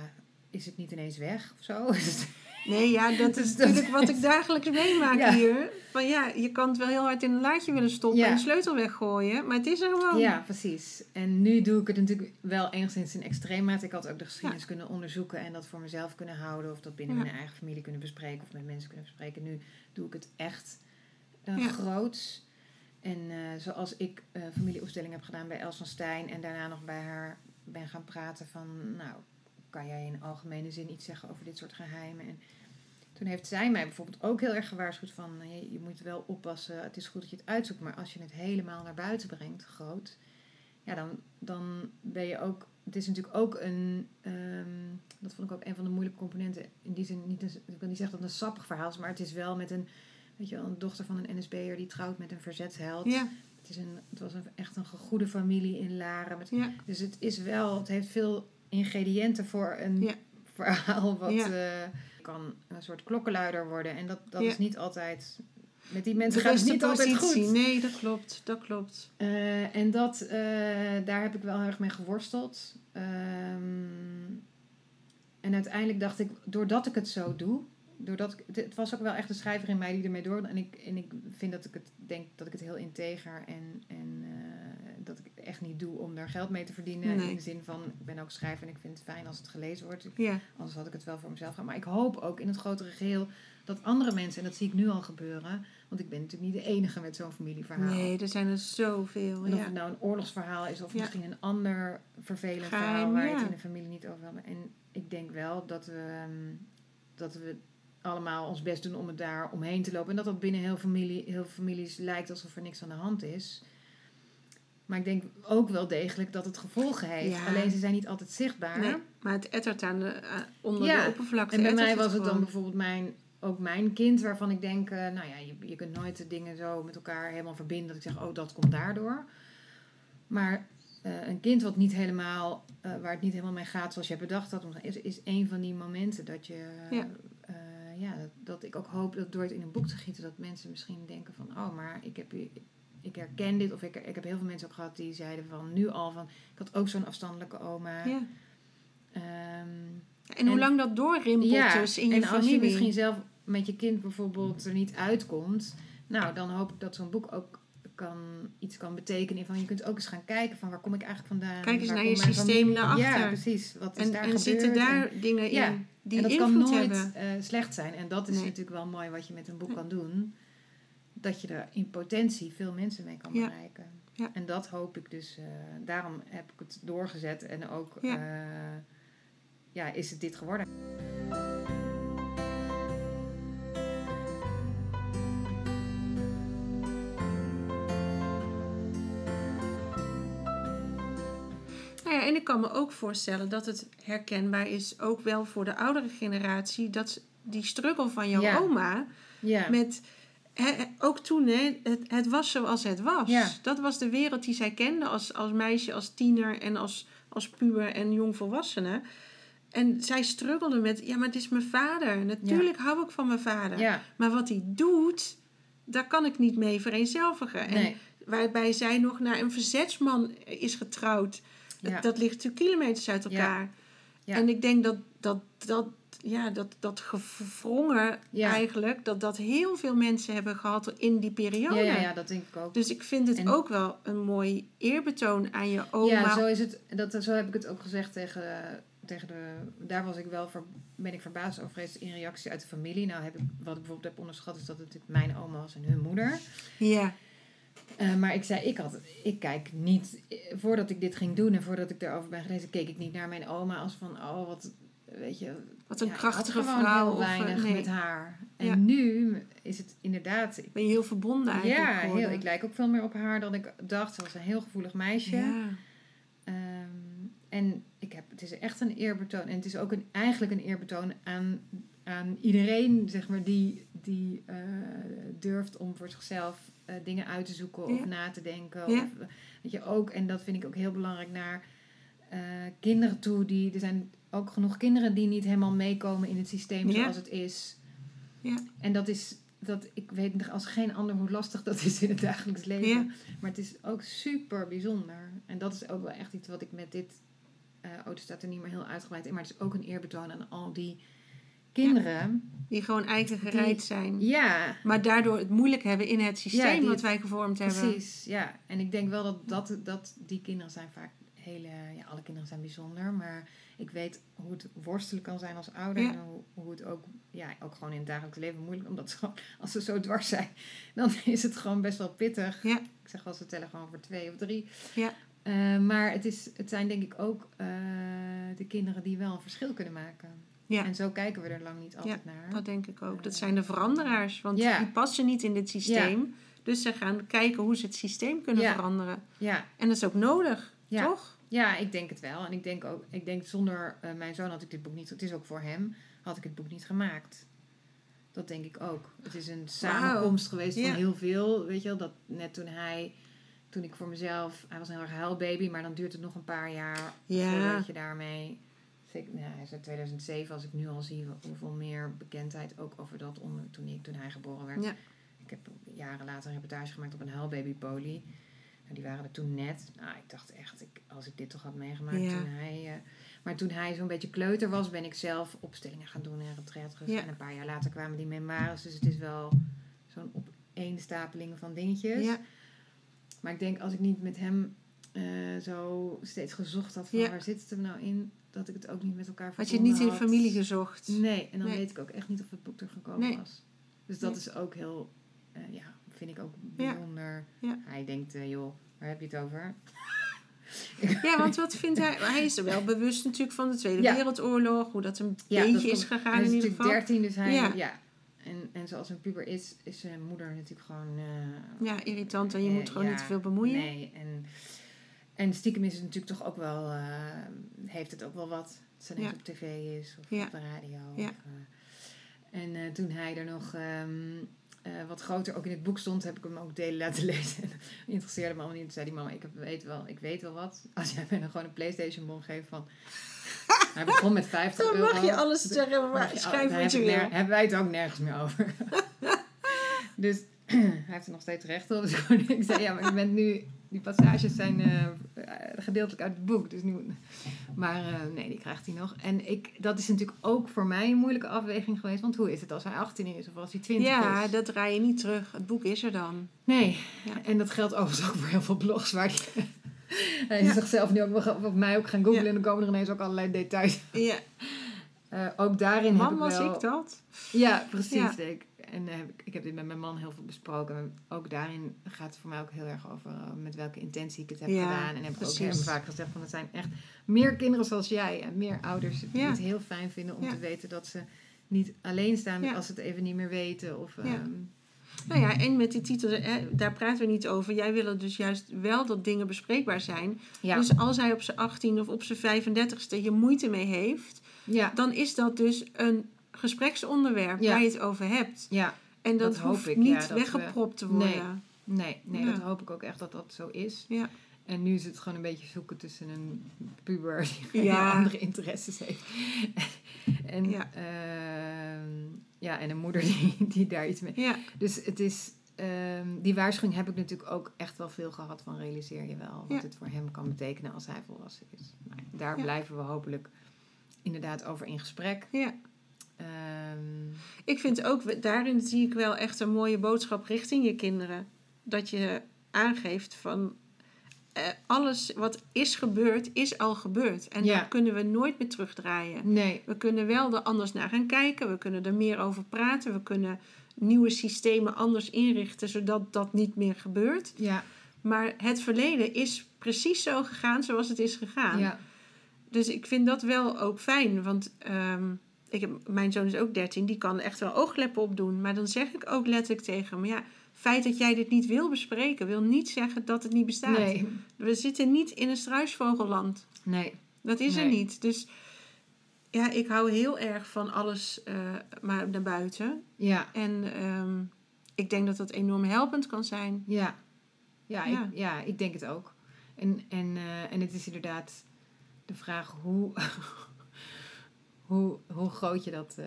is het niet ineens weg of zo. Nee, ja, dat is natuurlijk wat ik dagelijks meemaak Ja. hier. Van ja, je kan het wel heel hard in een laadje willen stoppen Ja. en de sleutel weggooien, maar het is er gewoon. ja, precies. En nu doe ik het natuurlijk wel enigszins in extreemmaat. Ik had ook de geschiedenis kunnen onderzoeken en dat voor mezelf kunnen houden. Of dat binnen mijn eigen familie kunnen bespreken of met mensen kunnen bespreken. Nu doe ik het echt eh, Ja. groots. En eh, zoals ik eh familieopstelling heb gedaan bij Els van Stijn en daarna nog bij haar ben gaan praten van, nou, kan jij in algemene zin iets zeggen over dit soort geheimen? En toen heeft zij mij bijvoorbeeld ook heel erg gewaarschuwd van, je, je moet wel oppassen, het is goed dat je het uitzoekt, maar als je het helemaal naar buiten brengt, groot, ja, dan, dan ben je ook, het is natuurlijk ook een, ehm, dat vond ik ook een van de moeilijke componenten, in die zin, niet een, ik wil niet zeggen dat het een sappig verhaal is, maar het is wel met een, weet je wel, een dochter van een NSB'er die trouwt met een verzetsheld. Ja. Het, is een, het was een, echt een goede familie in Laren. Met, Ja. Dus het is wel, het heeft veel ingrediënten voor een Ja. verhaal wat Ja. eh, kan een soort klokkenluider worden. En dat, dat Ja. is niet altijd, met die De mensen gaat het niet altijd goed. Nee, dat klopt. Dat klopt. Eh, en dat, eh, daar heb ik wel heel erg mee geworsteld. Ehm, en uiteindelijk dacht ik, doordat ik het zo doe, doordat ik, het- was ook wel echt een schrijver in mij die ermee door. En ik, en ik vind dat ik het denk dat ik het heel integer en, en dat ik het echt niet doe om daar geld mee te verdienen. Nee. In de zin van, ik ben ook schrijver en ik vind het fijn als het gelezen wordt. Ik- Ja. Anders had ik het wel voor mezelf gedaan. Maar ik hoop ook in het grotere geheel dat andere mensen, en dat zie ik nu al gebeuren, want ik ben natuurlijk niet de enige met zo'n familieverhaal. Nee, er zijn er zoveel. En of Ja. het nou een oorlogsverhaal is of Ja. misschien een ander vervelend Geheim, verhaal waar je het in de familie niet over hebben. En ik denk wel dat we, ehm, dat we allemaal ons best doen om het daar omheen te lopen. En dat dat binnen heel, familie, heel veel families lijkt alsof er niks aan de hand is. Maar ik denk ook wel degelijk dat het gevolgen heeft. Ja. Alleen ze zijn niet altijd zichtbaar. Nee, maar het ettert aan de, eh, onder Ja, de oppervlakte. En bij mij was het dan bijvoorbeeld mijn, ook mijn kind, waarvan ik denk, eh, nou ja, je, je kunt nooit de dingen zo met elkaar helemaal verbinden. Dat ik zeg, oh, dat komt daardoor. Maar eh, een kind wat niet helemaal, waar het niet helemaal mee gaat zoals je hebt bedacht had, is, is een van die momenten dat je, Ja. ja, dat, dat ik ook hoop dat door het in een boek te gieten, dat mensen misschien denken van, oh, maar ik heb hier- ik herken dit. Of ik, ik heb heel veel mensen ook gehad die zeiden van nu al van, ik had ook zo'n afstandelijke oma. Ja. Ehm, En, hoe En- lang dat doorrimpelt dus in je en familie. als je misschien zelf met je kind bijvoorbeeld er niet uitkomt, nou dan hoop ik dat zo'n boek ook kan, iets kan betekenen. Van je kunt ook eens gaan kijken van waar kom ik eigenlijk vandaan? Kijk eens naar je systeem daarachter. Ja, precies. Wat is en daar en gebeurd? zitten daar En- dingen Ja, in die en dat invloed kan nooit eh, slecht zijn. En dat is Nee. natuurlijk wel mooi wat je met een boek Nee. kan doen. Dat je er in potentie veel mensen mee kan bereiken. Ja. En dat hoop ik dus. eh, daarom heb ik het doorgezet. En ook Ja. ja. ja, is het dit geworden. Nou ja, en ik kan me ook voorstellen dat het herkenbaar is, ook wel voor de oudere generatie, dat die struggle van jouw oma Ja. met. Ook toen, hè, het, het was zoals het was. Ja. Dat was de wereld die zij kende als, als meisje, als tiener en als, als puber en jongvolwassene. En zij struggelde met, ja, maar het is mijn vader. Natuurlijk hou ik van mijn vader. ja. Maar wat hij doet, daar kan ik niet mee vereenzelvigen. En waarbij zij nog naar een verzetsman is getrouwd. Dat ligt natuurlijk kilometers uit elkaar. Ja. En ik denk dat dat, dat, ja, dat, dat gevrongen Ja. eigenlijk, dat dat heel veel mensen hebben gehad in die periode. Ja, ja, ja, dat denk ik ook. Dus ik vind het En- ook wel een mooi eerbetoon aan je oma. Ja, zo is het. Dat, zo heb ik het ook gezegd tegen, tegen de. Daar was ik wel ver, ben ik verbaasd over geweest in reactie uit de familie. Nou, heb ik, wat ik bijvoorbeeld heb onderschat, is dat het natuurlijk mijn oma was en hun moeder. Ja, Eh, maar ik zei, ik, had, ik kijk niet, eh, voordat ik dit ging doen en voordat ik daarover ben gelezen, keek ik niet naar mijn oma als van, oh wat, weet je. wat een ja, ik krachtige vrouw. Heel of, weinig nee. met haar. En Ja. nu is het inderdaad, Ben je heel verbonden eigenlijk ja, heel, ik lijk ook veel meer op haar dan ik dacht. Ze was een heel gevoelig meisje. Ja. Ehm, en ik heb, het is echt een eerbetoon. En het is ook een, eigenlijk een eerbetoon aan, aan iedereen, zeg maar, die, die eh, durft om voor zichzelf eh, dingen uit te zoeken of na te denken. Of, weet je, ook, en dat vind ik ook heel belangrijk naar eh, kinderen toe. Die, er zijn ook genoeg kinderen die niet helemaal meekomen in het systeem zoals het is. Ja. En dat is, dat, ik weet als geen ander hoe lastig dat is in het dagelijks leven. Ja. Maar het is ook super bijzonder. En dat is ook wel echt iets wat ik met dit auto staat er niet meer heel uitgebreid in. Maar het is ook een eerbetoon aan al die kinderen. Die gewoon eigen gereid zijn. Ja, Maar daardoor het moeilijk hebben in het systeem Ja, die- wat wij gevormd hebben. precies. Ja. En ik denk wel dat, dat, dat die kinderen zijn vaak hele... Ja, alle kinderen zijn bijzonder. Maar ik weet hoe het worstelen kan zijn als ouder. Ja. En hoe, hoe het ook, ja, ook gewoon in het dagelijks leven moeilijk... Omdat ze gewoon, als ze zo dwars zijn, dan is het gewoon best wel pittig. Ja. Ik zeg wel, ze tellen gewoon voor twee of drie. Ja. Eh, maar het, is, het zijn denk ik ook, eh, de kinderen die wel een verschil kunnen maken. Ja. En zo kijken we er lang niet altijd naar. Dat denk ik ook. Dat Eh, zijn de veranderaars. Want ja. die passen niet in dit systeem. Dus ze gaan kijken hoe ze het systeem kunnen Ja. veranderen. Ja, En dat is ook nodig, Ja. toch? Ja, ik denk het wel. En ik denk ook, ik denk zonder eh, mijn zoon had ik dit boek niet, het is ook voor hem, had ik het boek niet gemaakt. Dat denk ik ook. Het is een samenkomst geweest Ja. van heel veel. Weet je wel, dat net toen hij, toen ik voor mezelf, hij was een heel erg huilbaby, maar dan duurt het nog een paar jaar Ja. voordat je daarmee. Zeker, nou, hij is uit 2007, als ik nu al zie hoeveel meer bekendheid ook over dat onder, toen, ik, toen hij geboren werd. Ja. Ik heb jaren later een reportage gemaakt op een huilbaby poli. Nou, die waren er toen net. Nou, ik dacht echt, ik, als ik dit toch had meegemaakt Ja. toen hij... eh, maar toen hij zo'n beetje kleuter was, ben ik zelf opstellingen gaan doen en retraites. Ja. En een paar jaar later kwamen die memoires. Dus het is wel zo'n opeenstapeling van dingetjes. Ja. Maar ik denk, als ik niet met hem eh, zo steeds gezocht had van waar zit het hem nou in, dat ik het ook niet met elkaar Had je het niet in de had. familie gezocht? Nee, en dan Nee. weet ik ook echt niet of het boek er gekomen Nee. was. Dus dat Nee. is ook heel, eh, ja, vind ik ook bijzonder. Ja. Hij denkt, eh, joh, waar heb je het over? Ja, want wat vindt hij? Hij is er wel bewust natuurlijk van de Tweede Ja. Wereldoorlog. Hoe dat een Ja, dat beetje is gegaan hij is in ieder geval. 13, dus hij, ja. Ja. En, en zoals een puber is, is zijn moeder natuurlijk gewoon... eh, Ja, irritant. En je eh, moet gewoon niet te veel bemoeien. Nee, en, en stiekem is het natuurlijk toch ook wel, heeft het ook wel wat. Dat ze Ja. op tv is of op de radio. Ja. Of, en toen hij er nog ehm, eh, wat groter ook in het boek stond, heb ik hem ook delen laten lezen. En interesseerde me allemaal niet. Toen zei die mama, ik, heb, weet wel, ik weet wel wat. Als jij mij dan gewoon een Playstation bon geeft van... hij begon met 50 Dan euro. mag je alles zeggen, maar schrijf wat je ik ner- Hebben wij het ook nergens meer over. dus hij heeft er nog steeds recht op. Dus ik zei, ja, maar je bent nu... Die passages zijn eh, eh, gedeeltelijk uit het boek. Dus nu, maar eh, nee, die krijgt hij nog. En ik, dat is natuurlijk ook voor mij een moeilijke afweging geweest. Want hoe is het als hij 18 is of als hij 20 Ja, is? dat draai je niet terug. Het boek is er dan. Nee. Ja. En dat geldt overigens ook voor heel veel blogs. Waar die, hij is Ja. zichzelf nu ook op mij ook gaan googlen. Ja. En dan komen er ineens ook allerlei details. Ja, ook daarin heb ik was wel... ik dat. Ja, precies. Ja. Ik, en heb ik, ik heb dit met mijn man heel veel besproken. En ook daarin gaat het voor mij ook heel erg over eh, met welke intentie ik het heb Ja, gedaan. En heb ik ook hem vaak gezegd van het zijn echt meer kinderen zoals jij. En meer ouders die Ja. het heel fijn vinden om Ja. te weten dat ze niet alleen staan als ze het even niet meer weten. Of, Ja. ehm, Nou ja, en met die titel, hè, daar praten we niet over. Jij wil dus juist wel dat dingen bespreekbaar zijn. ja. Dus als hij op zijn 18 of op zijn 35ste je moeite mee heeft, ja. dan is dat dus een gespreksonderwerp Ja. waar je het over hebt. ja, En dat, Dat hoop hoeft ik, niet we- weggepropt te worden. Nee. nee, dat hoop ik ook echt dat dat zo is. Ja. En nu is het gewoon een beetje zoeken tussen een puber die Ja. andere interesses heeft. en, Ja. ehm, ja, en een moeder die, die daar iets mee. Ja, Dus het is, ehm, die waarschuwing heb ik natuurlijk ook echt wel veel gehad van realiseer je wel wat Ja. het voor hem kan betekenen als hij volwassen is. Daar blijven we hopelijk inderdaad over in gesprek. ja. Ehm, Ik vind ook, daarin zie ik wel echt een mooie boodschap richting je kinderen. Dat je aangeeft van eh, alles wat is gebeurd, is al gebeurd. En Ja. dat kunnen we nooit meer terugdraaien. nee, We kunnen wel er anders naar gaan kijken. We kunnen er meer over praten. We kunnen nieuwe systemen anders inrichten, zodat dat niet meer gebeurt. ja, Maar het verleden is precies zo gegaan zoals het is gegaan. ja, Dus ik vind dat wel ook fijn. Want ehm, ik heb, mijn zoon is ook 13, die kan echt wel oogkleppen opdoen. Maar dan zeg ik ook letterlijk tegen hem: ja, feit dat jij dit niet wil bespreken, wil niet zeggen dat het niet bestaat. nee, We zitten niet in een struisvogelland. nee, Dat is er niet. Dus ja, ik hou heel erg van alles eh, maar naar buiten. ja. En ehm, ik denk dat dat enorm helpend kan zijn. Ja, ja, Ja. Ik, ja ik denk het ook. En, en, eh, en het is inderdaad de vraag hoe, hoe, hoe groot je dat eh,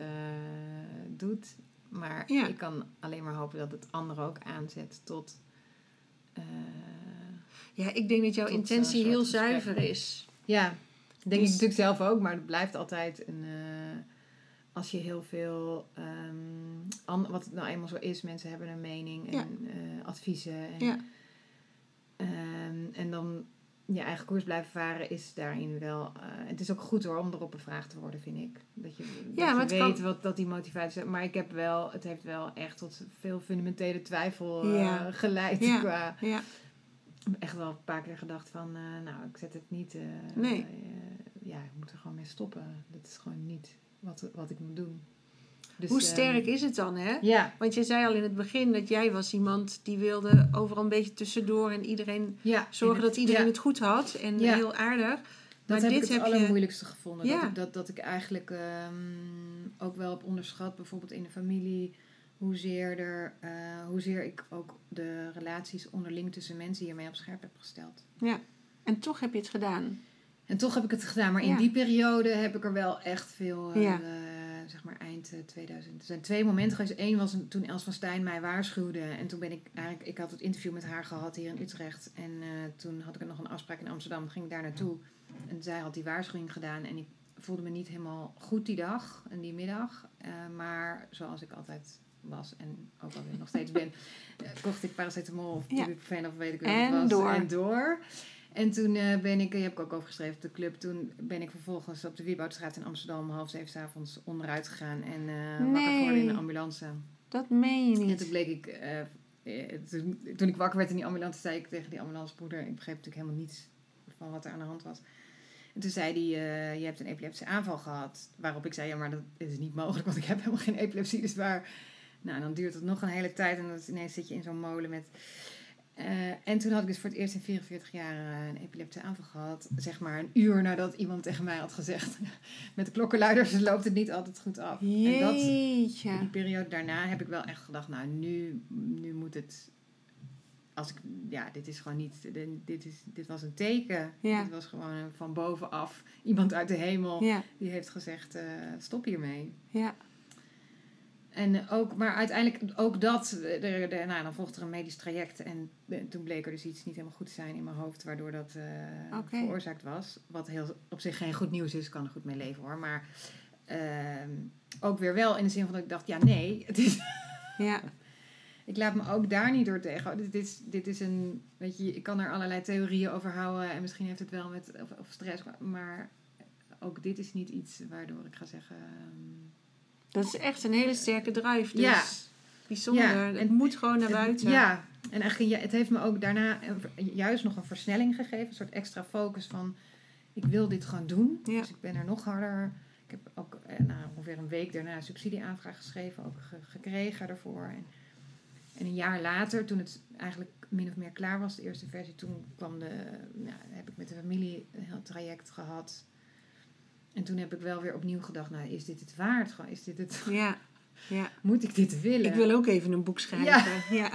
doet. Maar Ja. ik kan alleen maar hopen dat het anderen ook aanzet tot. eh, Ja, ik denk dat jouw Tot, intentie eh, heel gesprek. zuiver is. ja, denk Dus- ik natuurlijk zelf ook, maar het blijft altijd een. eh, als je heel veel. ehm, an- wat het nou eenmaal zo is, mensen hebben een mening en Ja. eh, adviezen. En, Ja. Ehm, en dan je eigen koers blijven varen is daarin wel... eh, het is ook goed hoor om erop bevraagd te worden, vind ik. Dat je, Ja, dat maar je het weet kan- wat dat die motivatie is. Maar ik heb wel, het heeft wel echt tot veel fundamentele twijfel eh, Ja. geleid. Ja. Qua, Ja, ik heb echt wel een paar keer gedacht van... eh, nou, ik zet het niet... Nee. ja, ik moet er gewoon mee stoppen. Dat is gewoon niet wat, wat ik moet doen. Dus, Hoe sterk is het dan, hè? Ja. Want je zei al in het begin dat jij was iemand die wilde overal een beetje tussendoor en iedereen ja, zorgen dat iedereen het goed had en heel aardig. Dat heb ik het allermoeilijkste gevonden. Dat, ik, dat, dat ik eigenlijk ehm, ook wel heb onderschat, bijvoorbeeld in de familie, hoezeer, er, uh, hoezeer ik ook de relaties onderling tussen mensen hiermee op scherp heb gesteld. Ja, en toch heb je het gedaan. En toch heb ik het gedaan. Maar in die periode heb ik er wel echt veel, uh, zeg maar eind 2000. Er zijn twee momenten geweest. Eén was toen Els van Stijn mij waarschuwde. En toen ben ik eigenlijk, ik had het interview met haar gehad hier in Utrecht. En uh, toen had ik nog een afspraak in Amsterdam. Ging ik daar naartoe. En zij had die waarschuwing gedaan. En ik voelde me niet helemaal goed die dag en die middag. maar zoals ik altijd was en ook alweer nog steeds ben, kocht ik paracetamol of ibuprofen of weet ik wel wat was. Door. En door. En toen uh, ben ik, je heb ik ook overgeschreven op de club, toen ben ik vervolgens op de Wieboudstraat in Amsterdam half zeven s avonds onderuit gegaan en nee. wakker geworden in de ambulance. Dat meen je niet. En toen bleek ik, uh, toen, toen, ik wakker werd in die ambulance, zei ik tegen die ambulancepoeder, ik begreep natuurlijk helemaal niets van wat er aan de hand was. En toen zei hij, je hebt een epileptische aanval gehad. Waarop ik zei, ja, maar dat is niet mogelijk, want ik heb helemaal geen epilepsie. Dus waar, nou, dan duurt het nog een hele tijd en dan ineens zit je in zo'n molen met... Uh, en toen had ik dus voor het eerst in 44 jaar uh, een epileptische aanval gehad. Zeg maar een uur nadat iemand tegen mij had gezegd... met de klokkenluiders loopt het niet altijd goed af. Jeetje. En dat, die periode daarna heb ik wel echt gedacht... nou, nu, nu moet het... Als ik, ja, dit is gewoon niet... Dit, is, dit was een teken. Ja. Dit was gewoon van bovenaf. Iemand uit de hemel ja. die heeft gezegd... Uh, stop hiermee. Ja. En ook, maar uiteindelijk ook dat, de, de, nou, dan volgde er een medisch traject en toen bleek er dus iets niet helemaal goed te zijn in mijn hoofd, waardoor dat uh, okay. veroorzaakt was. Wat heel, op zich geen goed nieuws is, kan er goed mee leven hoor. Maar uh, ook weer wel in de zin van dat ik dacht, ja nee, het is... ja. ik laat me ook daar niet door tegen. Dit is, dit is een, weet je, ik kan er allerlei theorieën over houden en misschien heeft het wel met of, of stress, maar ook dit is niet iets waardoor ik ga zeggen... Um, dat is echt een hele sterke drive. Dus ja. bijzonder. Ja, het moet gewoon naar buiten. Ja, en eigenlijk, het heeft me ook daarna juist nog een versnelling gegeven. Een soort extra focus van, ik wil dit gewoon doen. Ja. Dus ik ben er nog harder. Ik heb ook na ongeveer een week daarna een subsidieaanvraag geschreven. Ook ge gekregen daarvoor. En, en, een jaar later, toen het eigenlijk min of meer klaar was, de eerste versie. Toen kwam de, nou, heb ik met de familie een heel traject gehad. En toen heb ik wel weer opnieuw gedacht, nou, is dit het waard? Is dit het... Ja, ja. Moet ik dit willen? Ik wil ook even een boek schrijven. Ja. ja.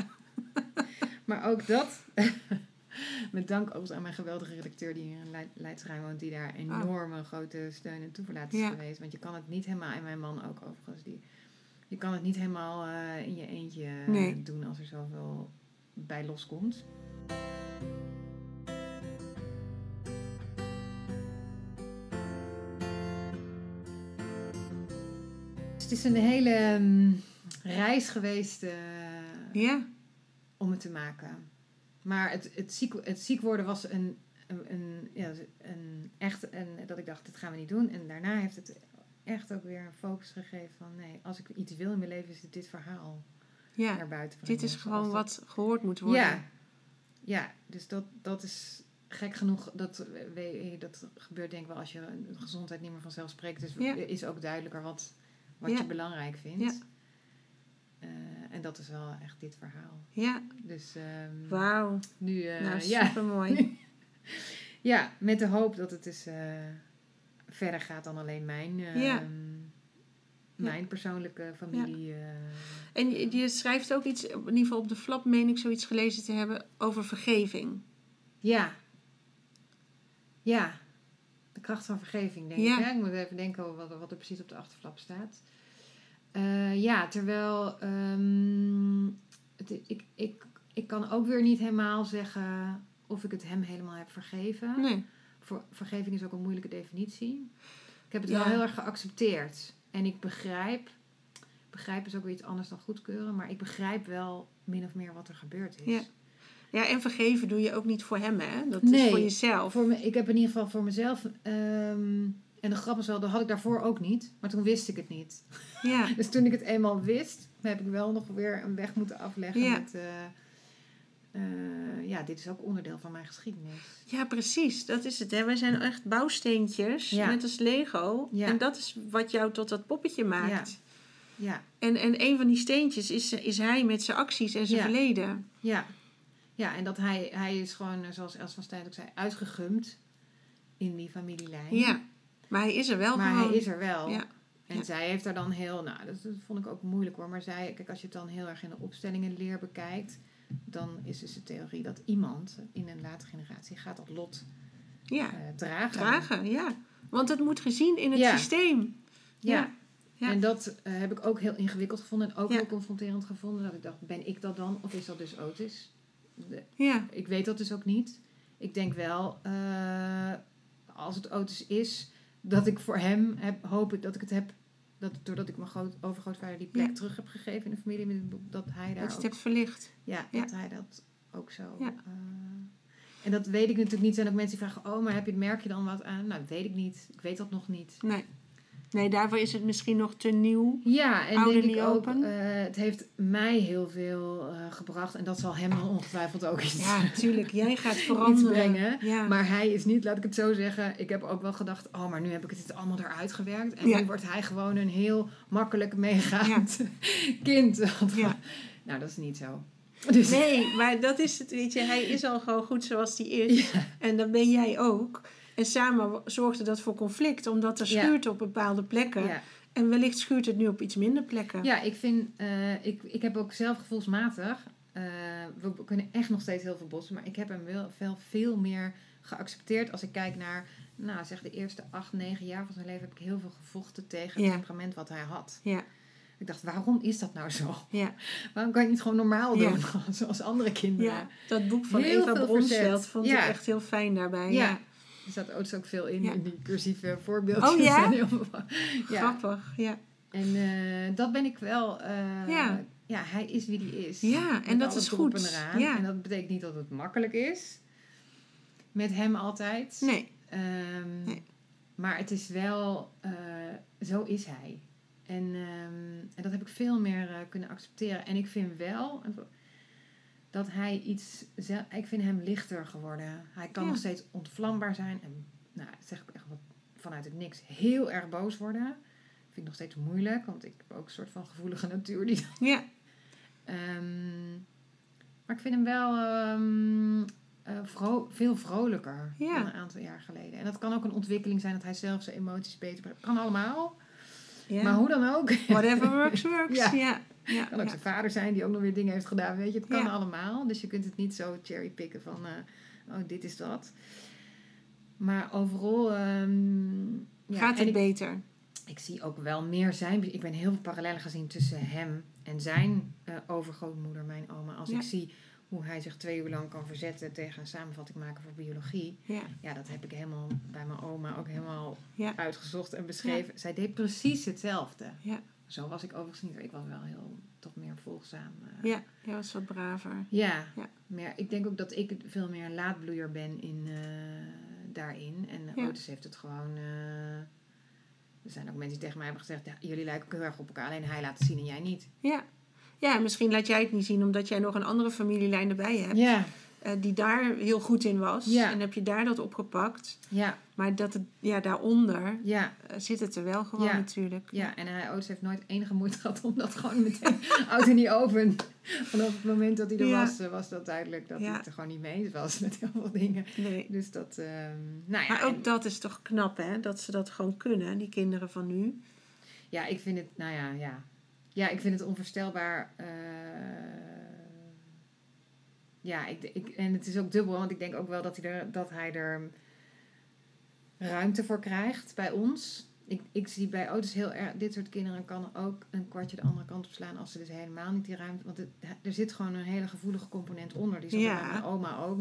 maar ook dat, met dank overigens aan mijn geweldige redacteur die hier in Leidsrijn woont, die daar enorme oh. grote steun en toeverlaat is ja. geweest. Want je kan het niet helemaal, en mijn man ook overigens, die, je kan het niet helemaal uh, in je eentje nee. doen als er zoveel bij loskomt. Het is een hele um, reis geweest uh, ja. om het te maken. Maar het, het, ziek, het ziek worden was een, een, een, ja, een echt een, dat ik dacht, dit gaan we niet doen. En daarna heeft het echt ook weer een focus gegeven van nee, als ik iets wil in mijn leven is het dit verhaal ja. naar buiten. Dit is gewoon wat gehoord moet worden. Ja, ja dus dat, dat is gek genoeg, dat, dat gebeurt denk ik wel als je gezondheid niet meer vanzelfsprekend is, ja. is ook duidelijker wat wat ja. je belangrijk vindt. Ja. Uh, en dat is wel echt dit verhaal. Ja. Dus um, Wauw. nu, uh, nou, supermooi. ja, met de hoop dat het dus uh, verder gaat dan alleen mijn, ja. mijn persoonlijke familie. En je, je, schrijft ook iets, in ieder geval op de flap meen ik zoiets gelezen te hebben, over vergeving. Ja. Ja. Kracht van vergeving, denk ja. ik. Hè? Ik moet even denken over wat, wat er precies op de achterflap staat. Uh, ja, terwijl um, het, ik, ik, ik kan ook weer niet helemaal zeggen of ik het hem helemaal heb vergeven. Nee. Voor, vergeving is ook een moeilijke definitie. Ik heb het Ja. wel heel erg geaccepteerd. En ik begrijp, begrijp is ook weer iets anders dan goedkeuren, maar ik begrijp wel min of meer wat er gebeurd is. Ja. Ja, en vergeven doe je ook niet voor hem, hè? Dat is Nee. voor jezelf. Voor me, ik heb in ieder geval voor mezelf. ehm, en de grap is wel, dat had ik daarvoor ook niet. Maar toen wist ik het niet. Ja, Dus toen ik het eenmaal wist, heb ik wel nog weer een weg moeten afleggen Ja. met, eh, eh, ja, dit is ook onderdeel van mijn geschiedenis. Ja, precies. Dat is het. Hè. Wij zijn echt bouwsteentjes, Ja. net als Lego. Ja. En dat is wat jou tot dat poppetje maakt. Ja, En, en een van die steentjes is, is hij met zijn acties en zijn Ja. verleden. ja. Ja, en dat hij, hij is gewoon, eh, zoals Els van Stijn ook zei, uitgegumd in die familielijn. Ja. Maar hij is er wel maar gewoon. hij is er wel. Ja. En Ja. zij heeft daar dan heel, nou, dat, dat vond ik ook moeilijk hoor. Maar zij, kijk, als je het dan heel erg in de opstellingenleer bekijkt, dan is dus de theorie dat iemand in een late generatie gaat dat lot Ja. eh, dragen. Dragen, ja. Want het moet gezien in het Ja. systeem. Ja. Ja. En dat eh, heb ik ook heel ingewikkeld gevonden en ook heel confronterend gevonden. Dat ik dacht, ben ik dat dan of is dat dus Otis? Ja. ik weet dat dus ook niet. Ik denk wel, eh, als het Otis is, dat ik voor hem heb, hoop ik dat ik het heb, dat, doordat ik mijn groot, overgrootvader die plek Ja. terug heb gegeven in de familie, het dat hij daar Dat je het hebt verlicht. ja, Ja. dat hij dat ook zo. Ja. eh, en dat weet ik natuurlijk niet. Er zijn ook mensen die vragen, oh, maar heb je, merk je dan wat aan? Nou, dat weet ik niet. Ik weet dat nog niet. Nee. Nee, daarvoor is het misschien nog te nieuw. Ja, en denk ik ook, open. eh, het heeft mij heel veel eh, gebracht. En dat zal hem dan ongetwijfeld ook iets, Ja, natuurlijk. Jij gaat veranderen. brengen. Ja. Maar hij is niet, laat ik het zo zeggen. Ik heb ook wel gedacht, oh, maar nu heb ik het allemaal eruit gewerkt. En Ja. nu wordt hij gewoon een heel makkelijk meegaand kind. Ja. Nou, dat is niet zo. Dus, Nee, maar dat is het, weet je. Hij is al gewoon goed zoals hij is. En dat ben jij ook. En samen zorgde dat voor conflict, omdat er Ja. schuurt op bepaalde plekken. Ja. En wellicht schuurt het nu op iets minder plekken. Ja, ik vind, eh, ik, ik heb ook zelf gevoelsmatig, eh, we kunnen echt nog steeds heel veel bossen, maar ik heb hem wel, wel veel meer geaccepteerd als ik kijk naar, nou zeg de eerste acht, negen jaar van zijn leven heb ik heel veel gevochten tegen het Ja. temperament wat hij had. Ja, Ik dacht, waarom is dat nou zo? ja, Waarom kan je niet gewoon normaal Ja. doen, zoals andere kinderen? ja. Dat boek van Heel Eva veel Bronsveld vond ik echt heel fijn daarbij. Ja. Er staat ook ook veel in, Ja. in die cursieve voorbeeldjes. Oh ja? Heel. Grappig, ja. En eh, dat ben ik wel. eh, Ja. ja, hij is wie hij is. Ja, en Met dat is goed. En. Ja. en dat betekent niet dat het makkelijk is. Met hem altijd. Nee, Ehm, Nee. Maar het is wel, eh, zo is hij. En, ehm, en dat heb ik veel meer kunnen accepteren. En ik vind wel dat hij iets, ik vind hem lichter geworden. Hij kan Ja. nog steeds ontvlambaar zijn. En nou, dat zeg ik echt wat vanuit het niks heel erg boos worden. Vind ik nog steeds moeilijk, want ik heb ook een soort van gevoelige natuur. Die, ja, Ehm, maar ik vind hem wel ehm, eh, vro- veel vrolijker Ja. dan een aantal jaar geleden. En dat kan ook een ontwikkeling zijn dat hij zelf zijn emoties beter. Kan allemaal. ja. Maar hoe dan ook. Whatever works, works. Ja. Ja, ja, kan ook zijn vader zijn die ook nog weer dingen heeft gedaan. Weet je, het kan allemaal. Dus je kunt het niet zo cherrypicken van, eh, oh, dit is dat. Maar overal... ehm, Gaat het ik, beter? ik zie ook wel meer zijn... Ik ben heel veel parallellen gezien tussen hem en zijn eh, overgrootmoeder, mijn oma. Als ik zie hoe hij zich twee uur lang kan verzetten tegen een samenvatting maken voor biologie. Ja, Ja, dat heb ik helemaal bij mijn oma ook helemaal ja, uitgezocht en beschreven. Zij deed precies hetzelfde. ja, Zo was ik overigens niet. Ik was wel heel, toch meer volgzaam. eh. ja. Jij was wat braver. Ja, Ja. maar ik denk ook dat ik veel meer een laadbloeier ben in, eh, daarin. En Ja. Otis heeft het gewoon... eh, er zijn ook mensen die tegen mij hebben gezegd... Ja, jullie lijken ook heel erg op elkaar. Alleen hij laat het zien en jij niet. Ja. Ja, misschien laat jij het niet zien omdat jij nog een andere familielijn erbij hebt. Ja, die daar heel goed in was. Ja. En heb je daar dat opgepakt. ja, Maar dat het, ja, daaronder ja. eh, zit het er wel gewoon Ja. natuurlijk. Ja, en hij, Otis heeft nooit enige moeite gehad om dat gewoon meteen oud in die oven. Vanaf het moment dat hij er was, eh, was dat duidelijk dat hij het er gewoon niet mee eens was met heel veel dingen. Nee. Dus dat, ehm, nou ja. Maar ook en- dat is toch knap, hè? Dat ze dat gewoon kunnen, die kinderen van nu. Ja, ik vind het, nou ja, ja. Ja, ik vind het onvoorstelbaar. eh, ja, ik, ik, en het is ook dubbel, want ik denk ook wel dat hij er, dat hij er ruimte voor krijgt bij ons. Ik, ik zie bij Otis heel erg, dit soort kinderen kan ook een kwartje de andere kant op slaan als ze dus helemaal niet die ruimte. Want het, er zit gewoon een hele gevoelige component onder. Die zat er Ja. bij mijn oma ook.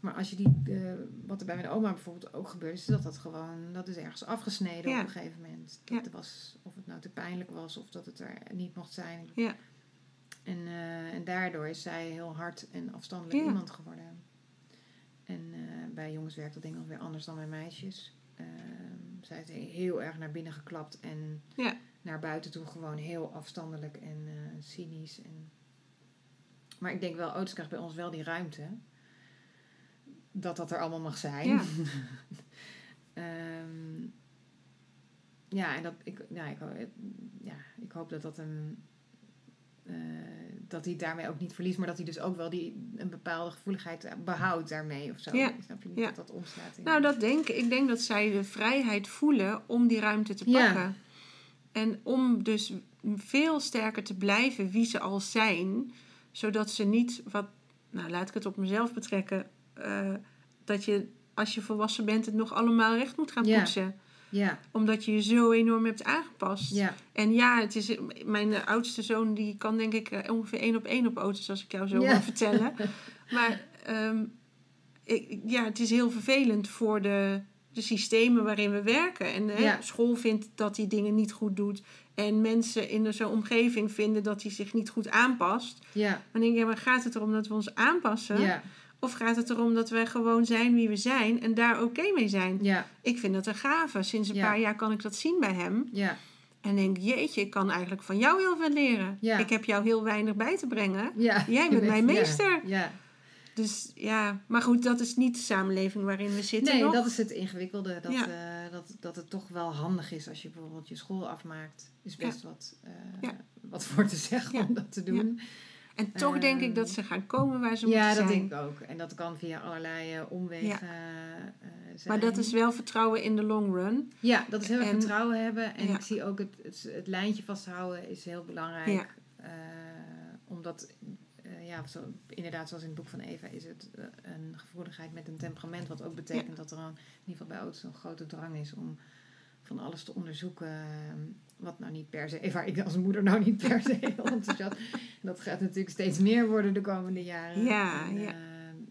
Maar als je die, eh, wat er bij mijn oma bijvoorbeeld ook gebeurt, is dat dat gewoon, dat is ergens afgesneden Ja. op een gegeven moment. Dat was, of het nou te pijnlijk was of dat het er niet mocht zijn. Ja. En, eh, en daardoor is zij heel hard en afstandelijk Ja. iemand geworden. En eh, bij jongens werkt dat denk ik nog weer anders dan bij meisjes. Ehm, zij is heel erg naar binnen geklapt en Ja. naar buiten toe gewoon heel afstandelijk en eh, cynisch. En maar ik denk wel, auto's krijgt bij ons wel die ruimte. Dat dat er allemaal mag zijn. Ja. Ehm, ja, en dat, ik, ja, ik, ja, ik hoop dat dat een... eh, dat hij het daarmee ook niet verliest, maar dat hij dus ook wel die, een bepaalde gevoeligheid behoudt daarmee of zo. Ja. Snap je niet Ja. dat dat omslaat in... Nou, dat denk ik. Ik denk dat zij de vrijheid voelen om die ruimte te Ja. pakken. En om dus veel sterker te blijven wie ze al zijn. Zodat ze niet, wat, nou laat ik het op mezelf betrekken. eh, dat je als je volwassen bent het nog allemaal recht moet gaan Ja. poetsen. Ja, Omdat je je zo enorm hebt aangepast. ja, En ja, het is, mijn oudste zoon die kan denk ik eh, ongeveer één op één op auto's als ik jou zo Ja. wil vertellen. Maar ehm, ik, ja, het is heel vervelend voor de, de systemen waarin we werken. En hè, Ja. school vindt dat hij dingen niet goed doet. En mensen in zo'n omgeving vinden dat hij zich niet goed aanpast. ja, Dan denk ik, ja, maar gaat het erom dat we ons aanpassen? ja, Of gaat het erom dat wij gewoon zijn wie we zijn en daar oké mee zijn? ja, Ik vind dat een gave. Sinds een Ja. paar jaar kan ik dat zien bij hem. ja, En denk, jeetje, ik kan eigenlijk van jou heel veel leren. Ja. Ik heb jou heel weinig bij te brengen. ja. Jij bent mijn meester. Ja, Dus ja, maar goed, dat is niet de samenleving waarin we zitten Nee, nog. dat is het ingewikkelde. Dat, Ja. eh, dat, dat het toch wel handig is als je bijvoorbeeld je school afmaakt. Is best wat, eh, Ja. wat voor te zeggen om dat te doen. En toch denk ik Ehm, dat ze gaan komen waar ze Ja, moeten dat zijn. denk ik ook. En dat kan via allerlei eh, omwegen eh, zijn. Maar dat is wel vertrouwen in de long run. Ja, dat is heel erg En- vertrouwen hebben. En Ja. ik zie ook het, het, het lijntje vasthouden is heel belangrijk. Ja. Eh, omdat, eh, ja, zo, inderdaad, zoals in het boek van Eva, is het eh, een gevoeligheid met een temperament. Wat ook betekent dat er een, in ieder geval bij ouders een grote drang is om van alles te onderzoeken. Wat nou niet per se, waar ik als moeder nou niet per se heel enthousiast. En dat gaat natuurlijk steeds meer worden de komende jaren. Ja, En, ja. eh,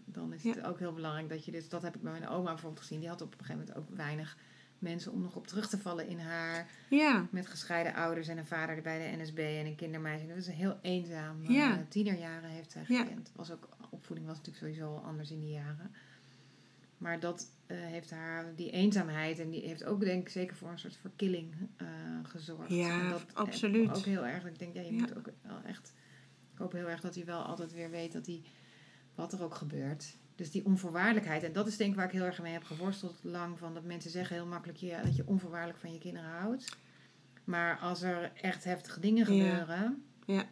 dan is het ook heel belangrijk dat je dus, dat heb ik bij mijn oma bijvoorbeeld gezien, die had op een gegeven moment ook weinig mensen om nog op terug te vallen in haar. Ja, Met gescheiden ouders en een vader bij de NSB en een kindermeisje. Dat was een heel eenzaam. Ja. eh, tienerjaren heeft zij gekend. Was ook, opvoeding was natuurlijk sowieso al anders in die jaren. Maar dat eh, heeft haar, die eenzaamheid, en die heeft ook denk ik zeker voor een soort verkilling eh, gezorgd. Ja, En dat absoluut. Ook heel erg, ik denk, ja, je Ja. moet ook wel echt, ik hoop heel erg dat hij wel altijd weer weet dat hij, wat er ook gebeurt. Dus die onvoorwaardelijkheid, en dat is denk ik waar ik heel erg mee heb geworsteld lang, van dat mensen zeggen heel makkelijk ja, dat je onvoorwaardelijk van je kinderen houdt. Maar als er echt heftige dingen Ja. gebeuren, Ja.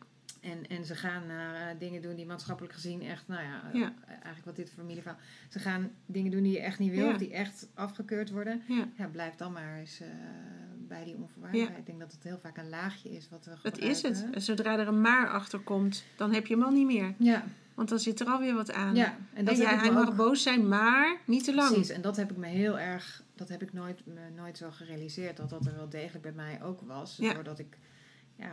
En, en ze gaan naar eh, dingen doen die maatschappelijk gezien echt, nou ja, Ja. eh, eigenlijk wat dit familieverhaal. Ze gaan dingen doen die je echt niet wil, Ja. of die echt afgekeurd worden. ja. Ja, blijf dan maar eens eh, bij die onvoorwaardelijkheid. Ik denk dat het heel vaak een laagje is wat we Het gebruiken. is het. Zodra er een maar achter komt, dan heb je hem al niet meer. Ja, Want dan zit er alweer wat aan. ja. En dat En hij mag ook- boos zijn, maar niet te lang. Precies, en dat heb ik me heel erg, dat heb ik nooit, me nooit zo gerealiseerd, dat dat er wel degelijk bij mij ook was. Doordat ik, ja, eh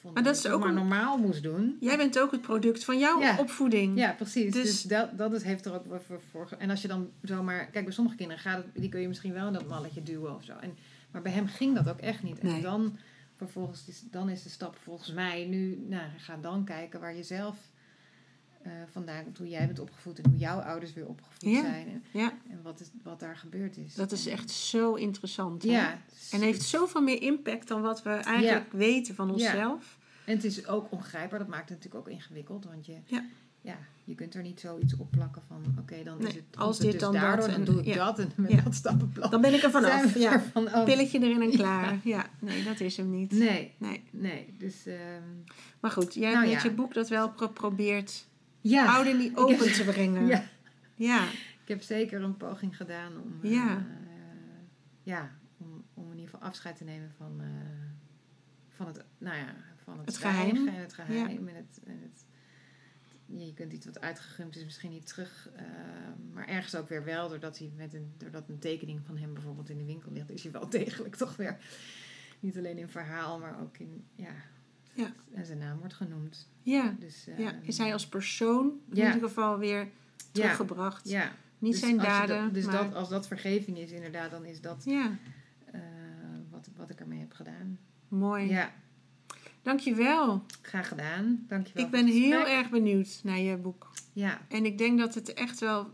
vond Maar dat is ook maar normaal moest doen. Jij bent ook het product van jouw Ja. opvoeding. Ja, precies. Dus- Dus, dat, dat is, heeft er ook voor, voor. En als je dan zomaar. Kijk, bij sommige kinderen gaat het. Die kun je misschien wel in dat malletje duwen of zo. En, maar bij hem ging dat ook echt niet. Nee. En dan, vervolgens, is, dan is de stap volgens mij nu. Nou, ga dan kijken waar je zelf. Vandaan komt, hoe jij bent opgevoed en hoe jouw ouders weer opgevoed Ja. zijn. En, Ja, en wat, is, wat daar gebeurd is. dat is echt zo interessant. hè? Ja. En heeft zoveel meer impact dan wat we eigenlijk weten van onszelf. En het is ook ongrijpbaar, dat maakt het natuurlijk ook ingewikkeld. Want je, Ja. ja, je kunt er niet zoiets op plakken van, oké, dan Nee, is het als dit dus dan dat daardoor, en- dan doe ik dat en met dat stappenplan. Dan ben ik er vanaf. Ja. af. Pilletje erin en klaar. Ja, nee, dat is hem niet. Nee, Nee. nee, dus ehm, Maar goed, jij Nou hebt met je boek dat wel geprobeerd ja, niet ik open heb- te brengen. ja, Ja. ik heb zeker een poging gedaan om, eh, Ja. ja, om, om in ieder geval afscheid te nemen van, eh, van het, nou ja, van het, geheim. en het geheim en het, en het ja, je kunt iets wat uitgegumd is misschien niet terug, eh, maar ergens ook weer wel, doordat, hij met een, doordat een tekening van hem bijvoorbeeld in de winkel ligt, is hij wel degelijk toch weer, niet alleen in verhaal, maar ook in, ja, Ja. en zijn naam wordt genoemd. Ja. Dus, ja. ehm, Is hij als persoon in Ja. ieder geval weer teruggebracht? ja, Niet dus zijn dat- daden, dus maar... dat, als dat vergeving is, inderdaad, dan is dat Ja, eh, wat, wat ik ermee heb gedaan. mooi. Ja, Dankjewel. graag gedaan. Dankjewel. Ik ben heel erg benieuwd naar je boek. Ja, En ik denk dat het echt wel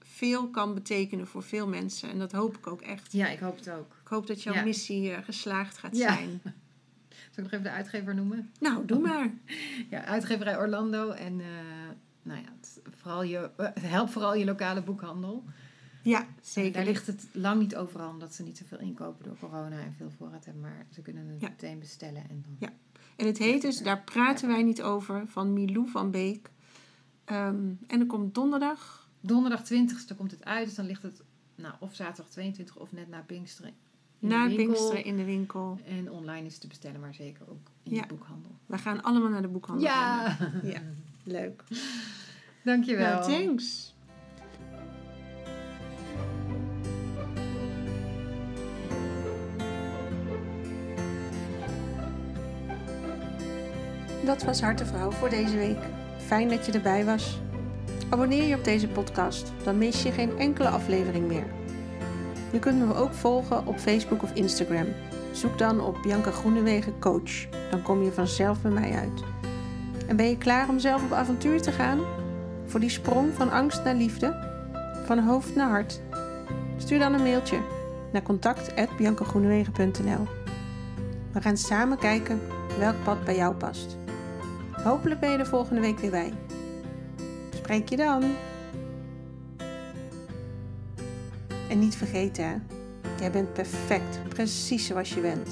veel kan betekenen voor veel mensen. En dat hoop ik ook echt. ja, ik hoop het ook. Ik hoop dat jouw Ja. missie eh, geslaagd gaat Ja. zijn. Zal ik nog even de uitgever noemen? Nou, doe maar. Ja, uitgeverij Orlando. En uh, nou ja, het, vooral je, help vooral je lokale boekhandel. Ja, zeker. Daar ligt het lang niet overal, omdat ze niet zoveel inkopen door corona en veel voorraad hebben. Maar ze kunnen het meteen bestellen. En dan ja. En het heet dus, daar praten wij niet over, van Milou van Beek. Um, en er komt donderdag. Donderdag 20ste komt het uit, dus dan ligt het nou, of zaterdag 22 of net na Pinksteren. Na Pinksteren in de winkel. En online is te bestellen, maar zeker ook in de boekhandel. We gaan allemaal naar de boekhandel. Ja! ja, leuk. Dankjewel. Nou, thanks. Dat was Hartevrouw voor deze week. Fijn dat je erbij was. Abonneer je op deze podcast, dan mis je geen enkele aflevering meer. Je kunt me ook volgen op Facebook of Instagram. Zoek dan op Bianca Groenewegen Coach. Dan kom je vanzelf bij mij uit. En ben je klaar om zelf op avontuur te gaan? Voor die sprong van angst naar liefde? Van hoofd naar hart? Stuur dan een mailtje naar contact.biancagroenewegen.nl We gaan samen kijken welk pad bij jou past. Hopelijk ben je er volgende week weer bij. Spreek je dan. En niet vergeten, hè? jij bent perfect, precies zoals je bent.